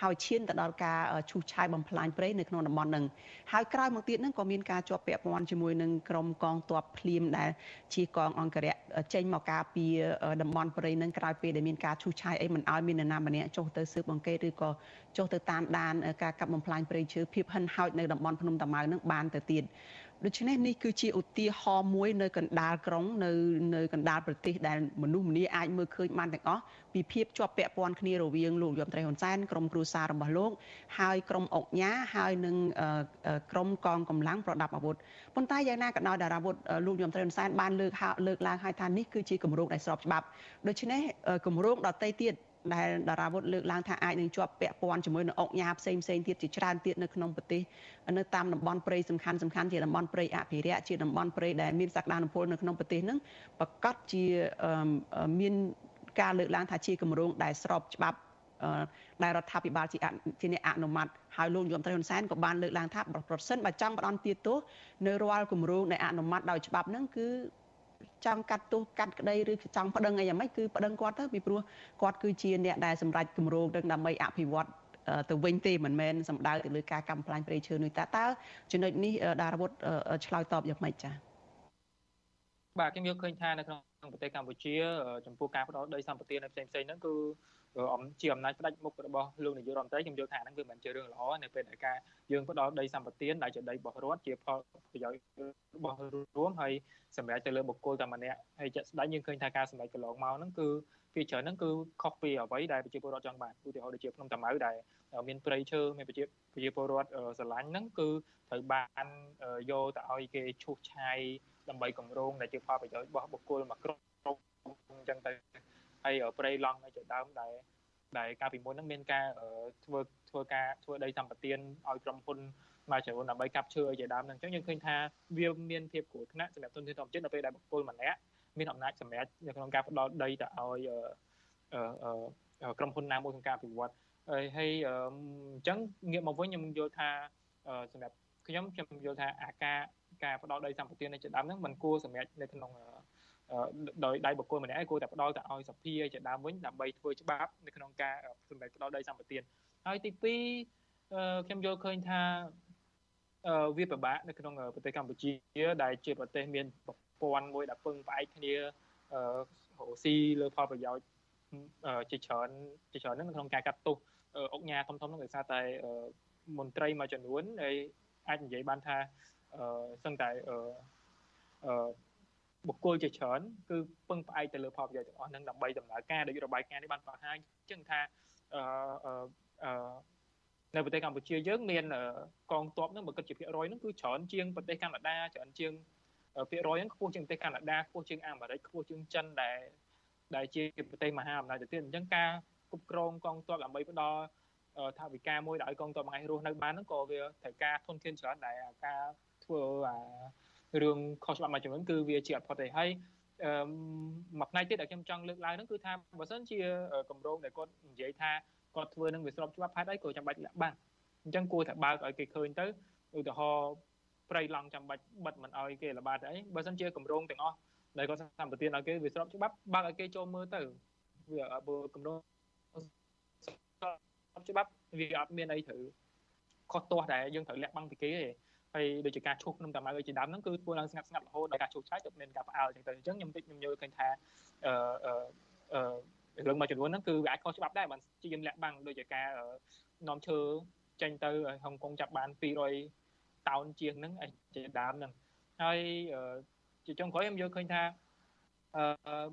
ហើយឈានទៅដល់ការឈូសឆាយបំផ្លាញព្រៃនៅក្នុងតំបន់នឹងហើយក្រោយមកទៀតនឹងក៏មានការជាប់ពាក់ព័ន្ធជាមួយនឹងក្រុមកងទ័ពភ្លាមដែលជាកងអង្គរៈចេញមកការពារតំបន់ព្រៃនឹងក្រោយពេលដែលមានការឈូសឆាយអីមិនឲ្យមាននរណាម្នាក់ចុះទៅស៊ើបអង្កេតឬក៏ចុះទៅតាមដានការកាប់បំផ្លាញព្រៃឈើភាពហិនហោចនៅតំបន់ភ្នំតាម៉ៅនឹងបានទៅទៀត ដូច្នេះនេះគឺជាឧទាហរណ៍មួយនៅកណ្ដាលក្រុងនៅនៅកណ្ដាលប្រទេសដែលមនុស្សម្នាអាចមើលឃើញបានទាំងអស់ពីភាពជាប់ពាក់ព័ន្ធគ្នារវាងលោកយមត្រីហ៊ុនសែនក្រុមគ្រួសាររបស់លោក ហើយក្រុមអុកញ៉ាហើយនឹងក្រុមកងកម្លាំងប្រដាប់អាវុធប៉ុន្តែយ៉ាងណាក៏ដោយតារាវុធលោកយមត្រីហ៊ុនសែនបានលើកលើកឡើងហើយថានេះគឺជាគម្រោងដែលស្របច្បាប់ដូច្នេះគម្រោងដតីទៀត ដែលតារាវុធលើកឡើងថាអាចនឹងជាប់ពាក់ព័ន្ធជាមួយនឹងអុកញ៉ាផ្សេងផ្សេងទៀតជាច្រើនទៀតនៅក្នុងប្រទេសនៅតាមតំបន់ព្រៃសំខាន់សំខាន់ជាតំបន់ព្រៃអភិរក្សជាតំបន់ព្រៃដែលមានសក្តានុពលនៅក្នុងប្រទេសហ្នឹងប្រកាសជាមានការលើកឡើងថាជាគម្រោងដែលស្របច្បាប់ដែលរដ្ឋាភិបាលជាជាអ្នកអនុម័តហើយលោកយមត្រីហ៊ុនសែនក៏បានលើកឡើងថាប្រសិនបើចង់ផ្ដន់ទោសនៅរាល់គម្រោងដែលអនុម័តដោយច្បាប់ហ្នឹងគឺ ចង់កាត់ទោសកាត់ក្តីឬចង់ប្តឹងអីយ៉ាងម៉េចគឺប្តឹងគាត់ទៅពីព្រោះគាត់គឺជាអ្នកដែលសម្រេចគម្រោងនឹងដើម្បីអភិវឌ្ឍទៅវិញទេមិនមែនសំដៅទៅលើការកំប្លាញព្រៃឈើនោះតើតើចំណុចនេះដារាវុធឆ្លើយតបយ៉ាងម៉េចចា៎បាទខ្ញុំយកឃើញថានៅក្នុងប្រទេសកម្ពុជាចំពោះការផ្ដោតដីសម្បត្តិនៅផ្សេងផ្សេងហ្នឹងគឺ ជាអំណាចផ្ដាច់មុខរបស់លោកនាយករដ្ឋមន្ត្រីខ្ញុំយល់ថាហ្នឹងវាមិនជារឿងល្អនៅពេលដែលការយើងផ្ដល់ដីសម្បត្តិដែលជាដីរបស់រដ្ឋជាផលប្រយោជន៍របស់រួមហើយសម្រាប់ទៅលើបុគ្គលតែម្នាក់ហើយជាក់ស្ដែងយើងឃើញថាការសម្ដែងកន្លងមកហ្នឹងគឺពីច្រើនហ្នឹងគឺខុសពីអ្វីដែលប្រជាពលរដ្ឋចង់បានឧទាហរណ៍ដូចជាភ្នំតាម៉ៅដែលមានព្រៃឈើមានប្រជាប្រជាពលរដ្ឋស្រឡាញ់ហ្នឹងគឺត្រូវបានយកទៅឲ្យគេឈូសឆាយដើម្បីកម្រងដែលជាផលប្រយោជន៍របស់បុគ្គលមួយក្រុមអញ្ចឹងទៅ ហើយព្រៃឡង់នៅជាដើមដែលដែលកាលពីមុនហ្នឹងមានការធ្វើធ្វើការធ្វើដីសម្បត្តិឲ្យក្រុមហ៊ុនមកច្រើនដើម្បីកាប់ឈើឲ្យជាដើមហ្នឹងអញ្ចឹងយើងឃើញថាវាមានភាពគ្រោះថ្នាក់សម្រាប់ទុនធានធម្មជាតិនៅពេលដែលបុគ្គលម្នាក់មានអំណាចសម្រាប់នៅក្នុងការផ្ដល់ដីទៅឲ្យក្រុមហ៊ុនណាមួយក្នុងការអភិវឌ្ឍហើយអញ្ចឹងងាកមកវិញខ្ញុំយល់ថាសម្រាប់ខ្ញុំខ្ញុំយល់ថាអាការការផ្ដល់ដីសម្បត្តិនៅជាដើមហ្នឹងมันគួរសម្រាប់នៅក្នុង ដោយដៃបុគ្គលម្នាក់ឯងគួរតែផ្ដល់ទៅឲ្យសភាជាដើមវិញដើម្បីធ្វើច្បាប់នៅក្នុងការសម្ដែងផ្ដល់ដីសម្បត្តិហើយទី2ខ្ញុំយល់ឃើញថាវាពិបាកនៅក្នុងប្រទេសកម្ពុជាដែលជាប្រទេសមានប្រព័ន្ធមួយដែលពឹងផ្អែកគ្នារកស៊ីលើផលប្រយោជន៍ជាច្រើនជាច្រើនហ្នឹងក្នុងការកាត់ទោសអុកញ៉ាធំធំហ្នឹងដោយសារតែមន្ត្រីមួយចំនួនហើយអាចនិយាយបានថាសឹងតែ បុគ្គលជាច្រើនគឺពឹងផ្អែកទៅលើផលប្រយោជន៍ទាំងអស់ហ្នឹងដើម្បីដំណើរការដោយរបាយការណ៍នេះបានបង្ហាញចឹងថាអឺនៅប្រទេសកម្ពុជាយើងមានកងទ័ពហ្នឹងបើគិតជាភាគរយហ្នឹងគឺច្រើនជាងប្រទេសកាណាដាច្រើនជាងភាគរយហ្នឹងខ្ពស់ជាងប្រទេសកាណាដាខ្ពស់ជាងអាមេរិកខ្ពស់ជាងចិនដែលដែលជាប្រទេសមហាអំណាចទៅទៀតអញ្ចឹងការគ្រប់គ្រងកងទ័ពដើម្បីផ្ដល់ថាវិការមួយឲ្យកងទ័ពមួយរស់នៅបានហ្នឹងក៏វាត្រូវការធនធានច្រើនដែលការធ្វើអា រឿងខុសច្បាប់មួយចំនួនគឺវាជាអត់ផុតទេហើយអឺមួយផ្នែកទៀតដែលខ្ញុំចង់លើកឡើងហ្នឹងគឺថាបើសិនជាកម្រងដែលគាត់និយាយថាគាត់ធ្វើនឹងវាស្របច្បាប់ហេតុអីក៏ចាំបាច់លាក់បាំងអញ្ចឹងគួរតែបើកឲ្យគេឃើញទៅឧទាហរណ៍ប្រៃឡង់ចាំបាច់បិទមិនឲ្យគេល្បាតអីបើសិនជាកម្រងទាំងអស់ដែលគាត់សម្បទានឲ្យគេវាស្របច្បាប់បើកឲ្យគេចូលមើលទៅវាបើកម្រងច្បាប់វាអត់មានអីត្រូវខុសទាស់ដែលយើងត្រូវលាក់បាំងពីគេទេ ហើយដូចជាការឈូសក្នុងតាម៉ៅជាដើមហ្នឹងគឺធ្វើឡើងស្ងាត់ស្ងាត់រហូតដល់ការឈូសឆាយទៅមានការផ្អើលអញ្ចឹងទៅអញ្ចឹងខ្ញុំតិចខ្ញុំយល់ឃើញថាអឺអឺរឿងមួយចំនួនហ្នឹងគឺវាអាចខុសច្បាប់ដែរបើជាយើងលាក់បាំងដូចជាការនាំឈើចេញទៅហុងកុងចាប់បាន200តោនជាងហ្នឹងជាដើមហ្នឹងហើយជាចុងក្រោយខ្ញុំយល់ឃើញថាអឺ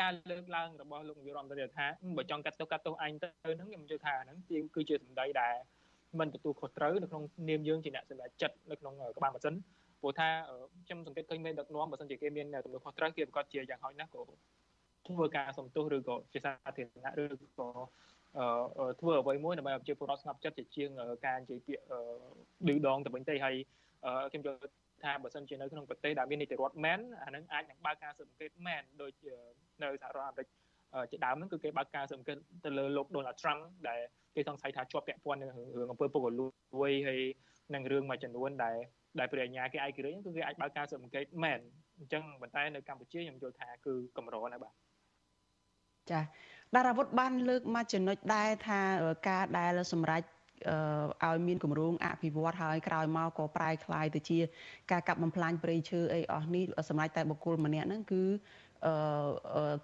ការលើកឡើងរបស់លោកនាយករដ្ឋមន្ត្រីថាបើចង់កាត់ទោសកាត់ទោសអញទៅហ្នឹងខ្ញុំយល់ថាហ្នឹងគឺជាសម្ដីដែល មិនទទួលខុសត្រូវនៅក្នុងនាមយើងជាអ្នកសម្រេចចិត្តនៅក្នុងក្បាលម៉ាស៊ីនព្រោះថាខ្ញុំសង្កេតឃើញមានដឹកនាំបើសិនជាគេមានទំនួលខុសត្រូវគេប្រកាសជាយ៉ាងហោចណាស់ក៏ធ្វើការសំទោសឬក៏ជាសាធារណៈឬក៏អឺធ្វើអ្វីមួយដើម្បីឲ្យប្រជាពលរដ្ឋស្ងប់ចិត្តជាជាងការនិយាយពាក្យឌឺដងទៅវិញទេហើយខ្ញុំយល់ថាបើសិនជានៅក្នុងប្រទេសដែលមាននីតិរដ្ឋមែនអានឹងអាចនឹងបើកការស៊ើបអង្កេតមែនដូចនៅសហរដ្ឋអាមេរិក ជាដើមហ្នឹងគឺគេបើកការស៊ើបអង្កេតទៅលើលោក Donald Trump ដែលគេសង្ស័យថាជាប់ពាក់ព័ន្ធនឹងរឿងអំពើពុករលួយហើយនឹងរឿងមួយចំនួនដែលដែលព្រះអាញាគេឯករាជ្យគឺគេអាចបើកការស៊ើបអង្កេតមែនអញ្ចឹងប៉ុន្តែនៅកម្ពុជាខ្ញុំយល់ថាគឺកម្រណាបាទចាតារាវុធបានលើកមកចំណុចដែរថាការដែលសម្រាប់ឲ្យមានគម្រោងអភិវឌ្ឍហើយក្រោយមកក៏ប្រែคลายទៅជា ការកាប់បំផ្លាញព្រៃឈើអីអស់នេះសម្រាប់តែបុគ្គលម្នាក់ហ្នឹងគឺអឺ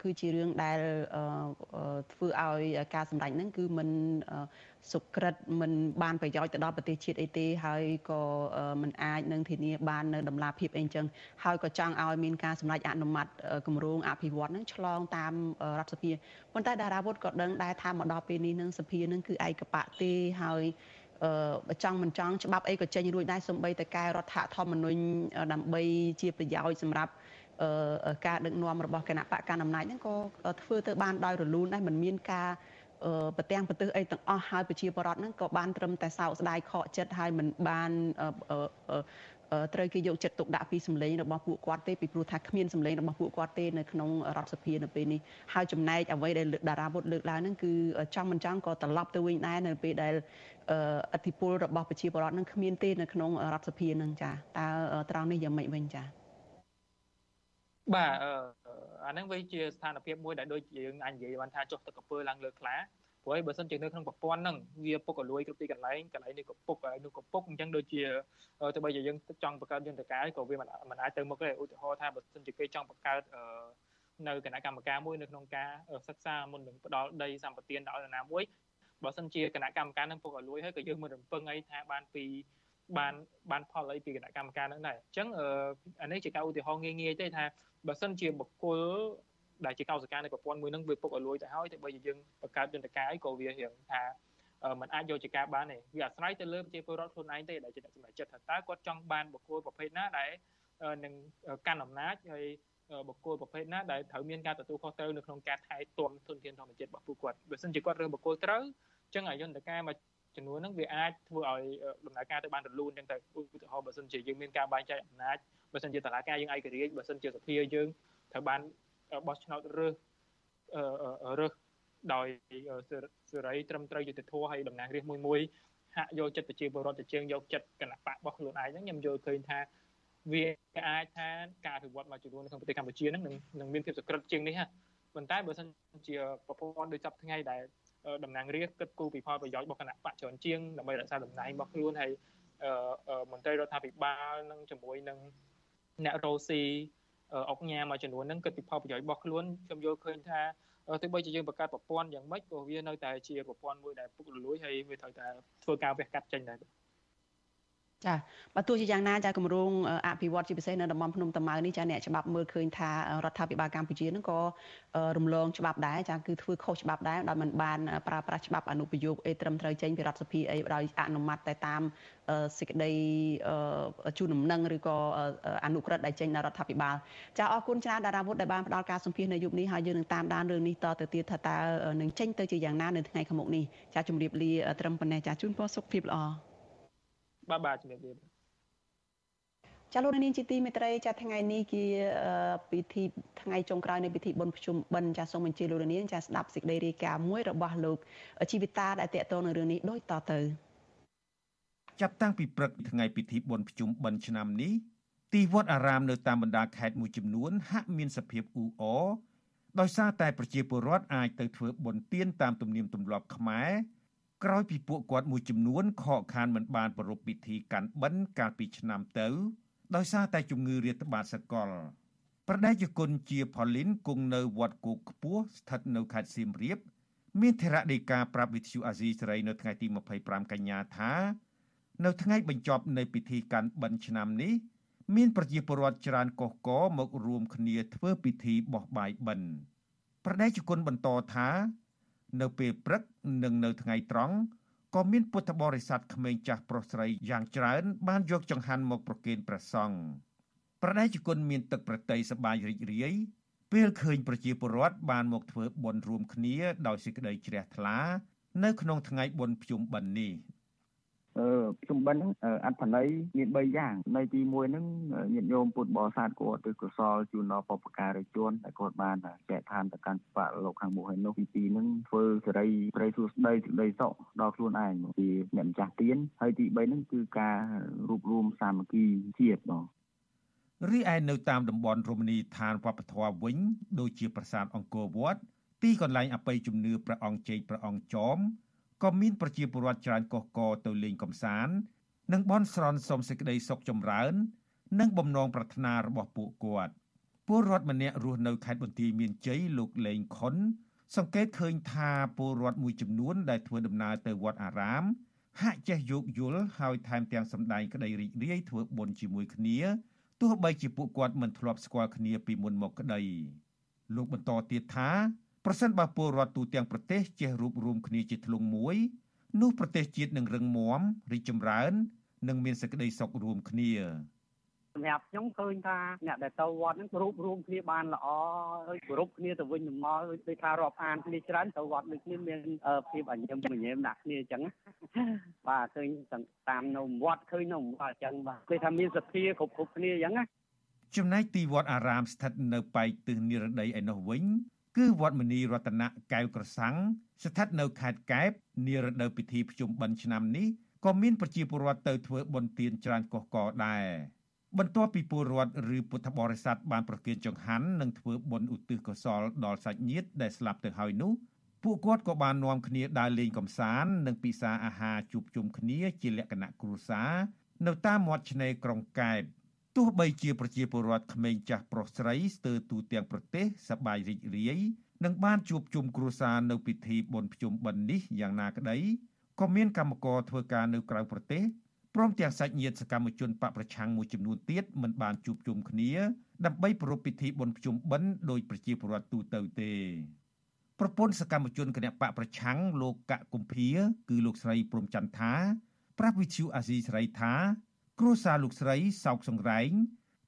គឺជារឿងដែលធ្វើឲ្យការសម្ដែងហ្នឹងគឺมันសុក្រិតមិនបានប្រយោជន៍ទៅដល់ប្រទេសជាតិអីទេហើយក៏មិនអាចនឹងធានាបាននៅដំណាភាពអីចឹងហើយក៏ចង់ឲ្យមានការសម្ដែងអនុម័តគម្រោងអភិវឌ្ឍហ្នឹងឆ្លងតាមរដ្ឋសភាប៉ុន្តែតារាវុធក៏ដឹងដែរថាមកដល់ពេលនេះនឹងសភានឹងគឺឯកបៈទេហើយអឺចង់មិនចង់ច្បាប់អីក៏ចេញរួចដែរសំបីតែកែរដ្ឋធម្មនុញ្ញដើម្បីជាប្រយោជន៍សម្រាប់ ការដឹកនាំរបស់គណៈបកកណ្ដាលអំណាចហ្នឹងក៏ធ្វើទៅបានដោយរលូនដែរមិនមានការប្រទាំងប្រទើសអីទាំងអស់ហើយប្រជាពលរដ្ឋហ្នឹងក៏បានត្រឹមតែសោកស្ដាយខកចិត្តហើយមិនបានត្រូវគេយកចិត្តទុកដាក់ពីសម្លេងរបស់ពួកគាត់ទេពីព្រោះថាគ្មានសម្លេងរបស់ពួកគាត់ទេនៅក្នុងរដ្ឋសភានៅពេលនេះហើយចំណែកអ្វីដែលតារាវុធលើកឡើងហ្នឹងគឺចង់មិនចង់ក៏ត្រឡប់ទៅវិញដែរនៅពេលដែលអធិពលរបស់ប្រជាពលរដ្ឋហ្នឹងគ្មានទេនៅក្នុងរដ្ឋសភាហ្នឹងចាតើត្រង់នេះយ៉ាងម៉េចវិញចា បាទអាហ្នឹងវាជាស្ថានភាពមួយដែលដូចយើងអាចនិយាយបានថាចុះទឹកកពើឡើងលើខ្លាព្រោះឯបើសិនជានៅក្នុងប្រព័ន្ធហ្នឹងវាពុកកលួយគ្រប់ទីកន្លែងកន្លែងនេះក៏ពុកនោះក៏ពុកអញ្ចឹងដូចជាទៅបីជាយើងចង់បង្កើតយន្តការក៏វាមិនអាចទៅមុខទេឧទាហរណ៍ថាបើសិនជាគេចង់បង្កើតនៅគណៈកម្មការមួយនៅក្នុងការសិក្សាមុននឹងផ្ដល់ដីសម្បត្តិដល់នរណាមួយបើសិនជាគណៈកម្មការនឹងពុកកលួយហើយក៏យើងមិនរំពឹងអីថាបានពី បានបានផលអីពីគណៈកម្មការនឹងដែរអញ្ចឹងអានេះជាការឧទាហរណ៍ងាយងាយទេថាបើសិនជាបុគ្គលដែលជាកោសិកានៃប្រព័ន្ធមួយហ្នឹងវាពុកឲ្យលួយទៅហើយតែបើយើងបង្កើតយន្តការអីក៏វារៀងថាมันអាចយកជាការបានទេវាអាស្រ័យទៅលើប្រជាពលរដ្ឋខ្លួនឯងទេដែលជាអ្នកសម្រេចចិត្តថាតើគាត់ចង់បានបុគ្គលប្រភេទណាដែលនឹងកាន់អំណាចហើយបុគ្គលប្រភេទណាដែលត្រូវមានការទទួលខុសត្រូវនៅក្នុងការថែទាំធនធានធម្មជាតិរបស់ពួកគាត់បើមិនជាគាត់រើសបុគ្គលត្រូវអញ្ចឹងអាយន្តការមួយ ចំនួនហ្នឹងវាអាចធ្វើឲ្យដំណើរការទៅបានរលូនអញ្ចឹងទៅឧទាហរណ៍បើសិនជាយើងមានការបែងចែកអំណាចបើសិនជាតឡាការយើងឯករាជ្យបើសិនជាសភាយើងត្រូវបានបោះឆ្នោតរើសរើសដោយសេរីត្រឹមត្រូវយុត្តិធម៌ហើយតំណាងរាស្ត្រមួយមួយហាក់យកចិត្តប្រជាពលរដ្ឋទៅជាងយកចិត្តគណៈបករបស់ខ្លួនឯងហ្នឹងខ្ញុំយល់ឃើញថាវាអាចថាការអភិវឌ្ឍមួយចំនួននៅក្នុងប្រទេសកម្ពុជាហ្នឹងនឹងមានភាពសក្រិតជាងនេះហ่ะប៉ុន្តែបើសិនជាប្រព័ន្ធដូចចាប់ថ្ងៃដែល តំណាងរាស្ត្រគិតគូរពីផលប្រយោជន៍របស់គណៈបកច្រើនជាងដើម្បីរក្សាតំណែងរបស់ខ្លួនហើយមន្ត្រីរដ្ឋាភិបាលនឹងជាមួយនឹងអ្នករ៉ូស៊ីអុកញ៉ាមួយចំនួនហ្នឹងគិតពីផលប្រយោជន៍របស់ខ្លួនខ្ញុំយល់ឃើញថាទោះបីជាយើងបង្កើតប្រព័ន្ធយ៉ាងម៉េចក៏វានៅតែជាប្រព័ន្ធមួយដែលពុករលួយហើយវាត្រូវតែធ្វើការវះកាត់ចេញដែរ ចាបើទោះជាយ៉ាងណាចាគម្រោងអភិវឌ្ឍជាពិសេសនៅតំបន់ភ្នំតាម៉ៅនេះចាអ្នកច្បាប់មើលឃើញថារដ្ឋាភិបាលកម្ពុជានឹងក៏រំលងច្បាប់ដែរចាគឺធ្វើខុសច្បាប់ដែរដោយមិនបានប្រើប្រាស់ច្បាប់អនុប្រយោគអីត្រឹមត្រូវចេញពីរដ្ឋសភាអីដោយអនុម័តតែតាមសេចក្តីជូនដំណឹងឬក៏អនុក្រឹត្យដែលចេញដល់រដ្ឋាភិបាលចាអរគុណច្រើនតារាវុធដែលបានផ្ដល់ការសម្ភាសនៅយុគនេះហើយយើងនឹងតាមដានរឿងនេះតទៅទៀតថាតើនឹងចេញទៅជាយ៉ាងណានៅថ្ងៃខាងមុខនេះចាជម្រាបលាត្រឹមប៉ុណ្ណេះចាជូនពរសុខភាពល្អ បាទបាទជំរាបលាចាលោកនាងជាទីមេត្រីចាថ្ងៃនេះជាពិធីថ្ងៃចុងក្រោយនៃពិធីបុណ្យភ្ជុំបិណ្ឌចាសូមអញ្ជើញលោកនាងចាស្ដាប់សេចក្តីរាយការណ៍មួយរបស់លោកជីវិតាដែលតេតតនៅរឿងនេះដូចតទៅចាប់តាំងពីព្រឹកថ្ងៃពិធីបុណ្យភ្ជុំបិណ្ឌឆ្នាំនេះទីវត្តអារាមនៅតាមបណ្ដាខេត្តមួយចំនួន ហាក់មានសភាពអ៊ូអរដោយសារតែប្រជាពលរដ្ឋអាចទៅធ្វើបុណ្យទានតាមទំនៀមទម្លាប់ខ្មែរ ក្រោយពីពួកគាត់មួយចំនួនខកខានមិនបានប្រារព្ធពិធីកាន់បិណ្ឌកាលពីឆ្នាំទៅដោយសារតែជំងឺរាតត្បាតសកលប្រដេជគុណជាផលីនគង់នៅវត្តគោកខ្ពស់ស្ថិតនៅខេត្តសៀមរាប មានធរដីកាប្រាប់វិទ្យុអាស៊ីសេរីនៅថ្ងៃទី25កញ្ញាថា នៅថ្ងៃបញ្ចប់នៃពិធីកាន់បិណ្ឌឆ្នាំនេះមានប្រជាពលរដ្ឋច្រើនកុះកមករួមគ្នាធ្វើពិធីបោះបាយបិណ្ឌប្រដេជគុណបន្តថា នៅពេលព្រឹកនិងនៅថ្ងៃត្រង់ក៏មានពុទ្ធបរិស័ទក្មេងចាស់ប្រុសស្រីយ៉ាងច្រើន បានយកចង្ហាន់មកប្រគេនព្រះសង្ឃប្រដេជគុណមានទឹកប្រតីសប្បាយរីករាយពេលឃើញប្រជាពលរដ្ឋបានមកធ្វើបុណ្យរួមគ្នាដោយសេចក្តីជ្រះថ្លា នៅក្នុងថ្ងៃបុណ្យភ្ជុំបិណ្ឌនេះ អឺជំបិនហ្នឹងអត្ថន័យមាន3យ៉ាងនៃទី1ហ្នឹងញាតិញោមពុទ្ធបរិស័ទគាត់ទិសកុសលជូនដល់បព្វការីជនដែលគាត់បានចែកឋានទៅកាន់បកលោកខាងមុខហើយនោះទី2ហ្នឹងធ្វើសេរីព្រៃសួស្ដីសេចក្តីសុខដល់ខ្លួនឯងពីអ្នកម្ចាស់ទានហើយទី3ហ្នឹងគឺការរួបរวมសាមគ្គីជាតិបងរីឯនៅតាមតំបន់រមណីយដ្ឋានវប្បធម៌វិញ ដូចជាប្រាសាទអង្គរវត្តទីកន្លែងអបិយជំនឿព្រះអង្គជ័យព្រះអង្គចោម ក៏មានប្រជាពលរដ្ឋច្រើនកុះកទៅលេងកំសាន្តនិងបន់ស្រន់សុំសេចក្តីសុខចម្រើន និងបំណងប្រាថ្នារបស់ពួកគាត់ពលរដ្ឋម្នាក់រស់នៅខេត្តបន្ទាយមានជ័យលោកលេងខុនសង្កេតឃើញថាពលរដ្ឋមួយចំនួនដែលធ្វើដំណើរទៅវត្តអារាម ហាក់ចេះយោគយល់ហើយថែមទាំងសម្ដែងក្តីរីករាយធ្វើបុណ្យជាមួយគ្នាទោះបីជាពួកគាត់មិនធ្លាប់ស្គាល់គ្នាពីមុនមកក្តីលោកបន្តទៀតថា ប្រសិនបើពលរដ្ឋទូទាំងប្រទេសចេះរួបរวมគ្នាជាធ្លុងមួយនោះប្រទេសជាតិនឹងរឹងមាំរីកចម្រើន និងមានសេចក្តីសុខរួមគ្នាសម្រាប់ខ្ញុំឃើញថាអ្នកដែលទៅវត្តហ្នឹងគ្រប់រួមគ្នាបានល្អហើយគោរពគ្នាទៅវិញទៅមកដូចថារាប់អានគ្នាច្រើនទៅវត្តដូចគ្នាមានភាពអញ្ញឹមញញែមដាក់គ្នាអញ្ចឹងបាទឃើញតាមនៅវត្តឃើញនៅវត្តអញ្ចឹងបាទគេថាមានសទ្ធាគ្រប់គ្រប់គ្នាអញ្ចឹងណាចំណែកទីវត្តអារាមស្ថិតនៅប៉ែកទិសនិរដីឯនោះវិញ គឺវត្តមនីរតនកែវក្រសាំងស្ថិតនៅខេត្តកែបនារដូវពិធីភ្ជុំបិណ្ឌឆ្នាំនេះក៏មានប្រជាពលរដ្ឋទៅធ្វើបុណ្យទានច្រើនកុះករដែរបន្ទាប់ពីពលរដ្ឋឬពុទ្ធបរិស័ទបានប្រគេនចង្ហាន់និងធ្វើបុណ្យឧទ្ទិសកុសលដល់សាច់ញាតិដែលស្លាប់ទៅហើយនោះពួកគាត់ក៏បាននាំគ្នាដើរលេងកម្សាន្តនិងពិសាអាហារជួបជុំគ្នាជាលក្ខណៈគ្រួសារនៅតាមមាត់ឆ្នេរក្រុងកែប ទោះបីជាប្រជាពលរដ្ឋក្មេងចាស់ប្រុសស្រីស្ទើរទូទាំងប្រទេសសប្បាយរីករាយនឹងបានជួបជុំគ្រួសារនៅពិធីបុណ្យភ្ជុំបិណ្ឌនេះយ៉ាងណាក្តីក៏មានកម្មករធ្វើការនៅក្រៅប្រទេសព្រមទាំងសាច់ញាតិសកម្មជនបកប្រឆាំងមួយចំនួនទៀតមិនបានជួបជុំគ្នាដើម្បីប្រារព្ធពិធីបុណ្យភ្ជុំបិណ្ឌដោយប្រជាពលរដ្ឋទូទៅទេប្រពន្ធសកម្មជនគណៈបកប្រឆាំងលោកកកុម្ភាគឺលោកស្រីព្រំចន្ទថា ប្រាប់វិទ្យុអាស៊ីសេរីថា គ្រួសារលោកស្រីសោកសង្រែង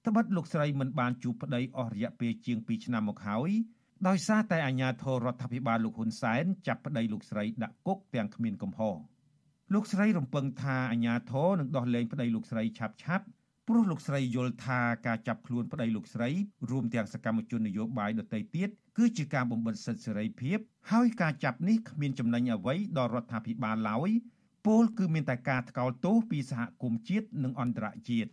ត្បិតលោកស្រីមិនបានជួបប្តីអស់រយៈពេលជាង2ឆ្នាំមកហើយដោយសារតែអាជ្ញាធររដ្ឋាភិបាលលោកហ៊ុនសែនចាប់ប្តីលោកស្រីដាក់គុកទាំងគ្មានកំហុសលោកស្រីរំពឹងថាអាជ្ញាធរនឹងដោះលែងប្តីលោកស្រីឆាប់ឆាប់ព្រោះលោកស្រីយល់ថាការចាប់ខ្លួនប្តីលោកស្រីរួមទាំងសកម្មជននយោបាយដទៃទៀតគឺជាការបំបិទសិទ្ធិសេរីភាព ហើយការចាប់នេះគ្មានចំណេញអ្វីដល់រដ្ឋាភិបាលឡើយ ពលគឺមានតែការថ្កោលទោសពីសហគមន៍ជាតិនិងអន្តរជាតិ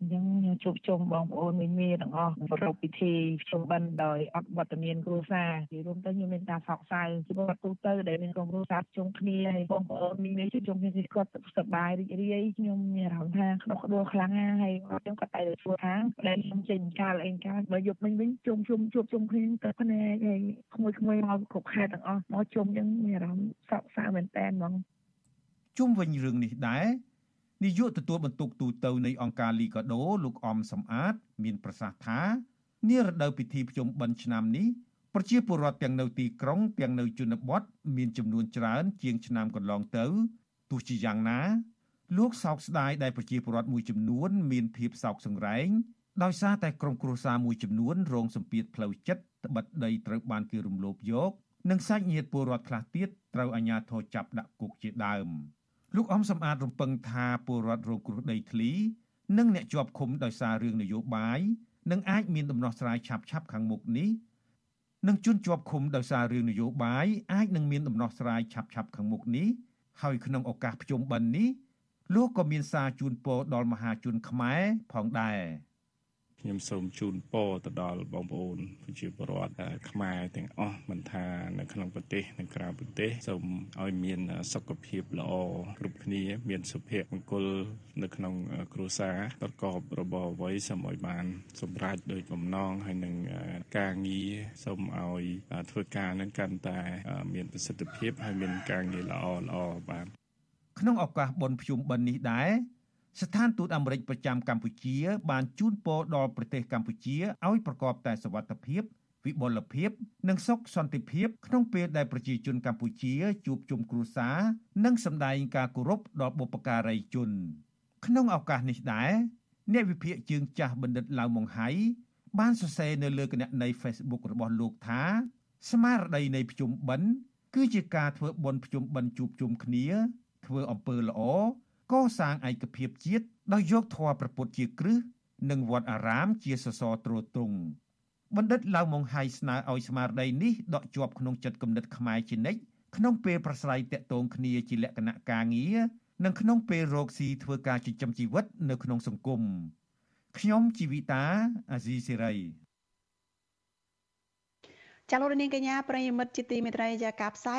អញ្ចឹងជួបជុំបងប្អូនមីមីទាំងអស់ប្រពៃពិធីជុំបិណ្ឌដោយអត់វត្តមានគ្រួសារជារួមទៅខ្ញុំមានការសោកសៅជីវិតទូទៅដែលមានក្រុមគ្រួសារជុំគ្នាហើយបងប្អូនមីមីជួបជុំគ្នាគាត់សប្បាយរីករាយខ្ញុំមានអារម្មណ៍ថាក្នុងក្តួលខ្លាំងណាស់ហើយខ្ញុំគាត់តែធ្វើថាដែលខ្ញុំចេញកាលអីកាលបើយប់មិញវិញជុំជុំជួបជុំគ្នាទៅភ្នែកហើយក្មួយក្មួយមកគ្រប់ខេត្តទាំងអស់មកជុំអញ្ចឹងមានអារម្មណ៍សោកសៅមែនតើហ្មង ជុំវិញរឿងនេះដែរនាយកទទួលបន្ទុកទូតនៃអង្គការលីកាដូលោកអំសំអាត មានប្រសាសន៍ថានារដូវពិធីភ្ជុំបិណ្ឌឆ្នាំនេះប្រជាពលរដ្ឋទាំងនៅទីក្រុងទាំងនៅជនបទមានចំនួនច្រើន ជាងឆ្នាំកន្លងទៅទោះជាយ៉ាងណា លោកសោកស្ដាយដែលប្រជាពលរដ្ឋមួយចំនួន មានភាពសោកសង្រែងដោយសារតែក្រុមគ្រួសារមួយចំនួនរងសម្ពាធផ្លូវចិត្តត្បិតដីត្រូវបានគេរំលោភយក និងសាច់ញាតិពលរដ្ឋខ្លះទៀតត្រូវអាជ្ញាធរចាប់ដាក់គុកជាដើម។ លោកអំសំអាតរំពឹងថាពលរដ្ឋរងគ្រោះដីធ្លី និងអ្នកជាប់ឃុំដោយសាររឿងនយោបាយនឹងអាចមានដំណោះស្រាយឆាប់ៗខាងមុខនេះនឹងជន់ជាប់ឃុំដោយសាររឿងនយោបាយអាចនឹងមានដំណោះស្រាយឆាប់ៗខាងមុខនេះហើយក្នុងឱកាសប្រជុំបិណ្ឌនេះលោកក៏មានសារជូនពរដល់មហាជនខ្មែរផងដែរ។ ខ្ញុំសូមជូនពរទៅដល់បងប្អូនប្រជាពលរដ្ឋខ្មែរទាំងអស់មិនថានៅក្នុងប្រទេសនិងក្រៅប្រទេសសូមឲ្យមានសុខភាពល្អគ្រប់គ្នា មានសុភមង្គលនៅក្នុងគ្រួសារប្រកបរបរអ្វីសូមឲ្យបាន សម្រេចដោយបំណងហើយនឹងការងារសូមឲ្យធ្វើការនឹងកាន់តែ មានប្រសិទ្ធភាពហើយមានការងារល្អល្អបាទក្នុងឱកាសបុណ្យភ្ជុំបិណ្ឌនេះដែរ ស្ថានទូតអាមេរិកប្រចាំកម្ពុជា បានជូនពរដល់ប្រទេសកម្ពុជាឲ្យប្រកបតែសវត្ថភាពវិបុលភាព និងសុខសន្តិភាពក្នុងពេលដែលប្រជាជនកម្ពុជា ជួបជុំគ្រួសារនិងសម្ដែងការគោរពដល់បុព្វការីជន ក្នុងឱកាសនេះដែរអ្នកវិភាគជើងចាស់បណ្ឌិតឡៅម៉ុងហៃបានសរសេរនៅលើគណនី Facebook របស់លោកថា ស្មារតីនៃភ្ជុំបិណ្ឌគឺជាការធ្វើបុណ្យភ្ជុំបិណ្ឌជួបជុំគ្នា ធ្វើអំពើល្អ កសាងឯកភាពជាតិដោយយកធម៌ប្រពុតជាគ្រឹះនិងវត្តអារាមជាសសរទ្រទ្រង់បណ្ឌិតឡៅម៉ុងហៃស្នើឲ្យស្មារតីនេះដកជាប់ក្នុងចិត្តគំនិតខ្មែរជានិច្ចក្នុងពេលប្រស្រ័យតាក់ទងគ្នាជាលក្ខណៈការងារនិងក្នុងពេលរកស៊ីធ្វើការចិញ្ចឹមជីវិតនៅក្នុងសង្គមខ្ញុំជីវិតាអាស៊ីសេរីចាលោករនាងកញ្ញាប្រិយមិត្តជាទីមេត្រីជាការផ្សាយ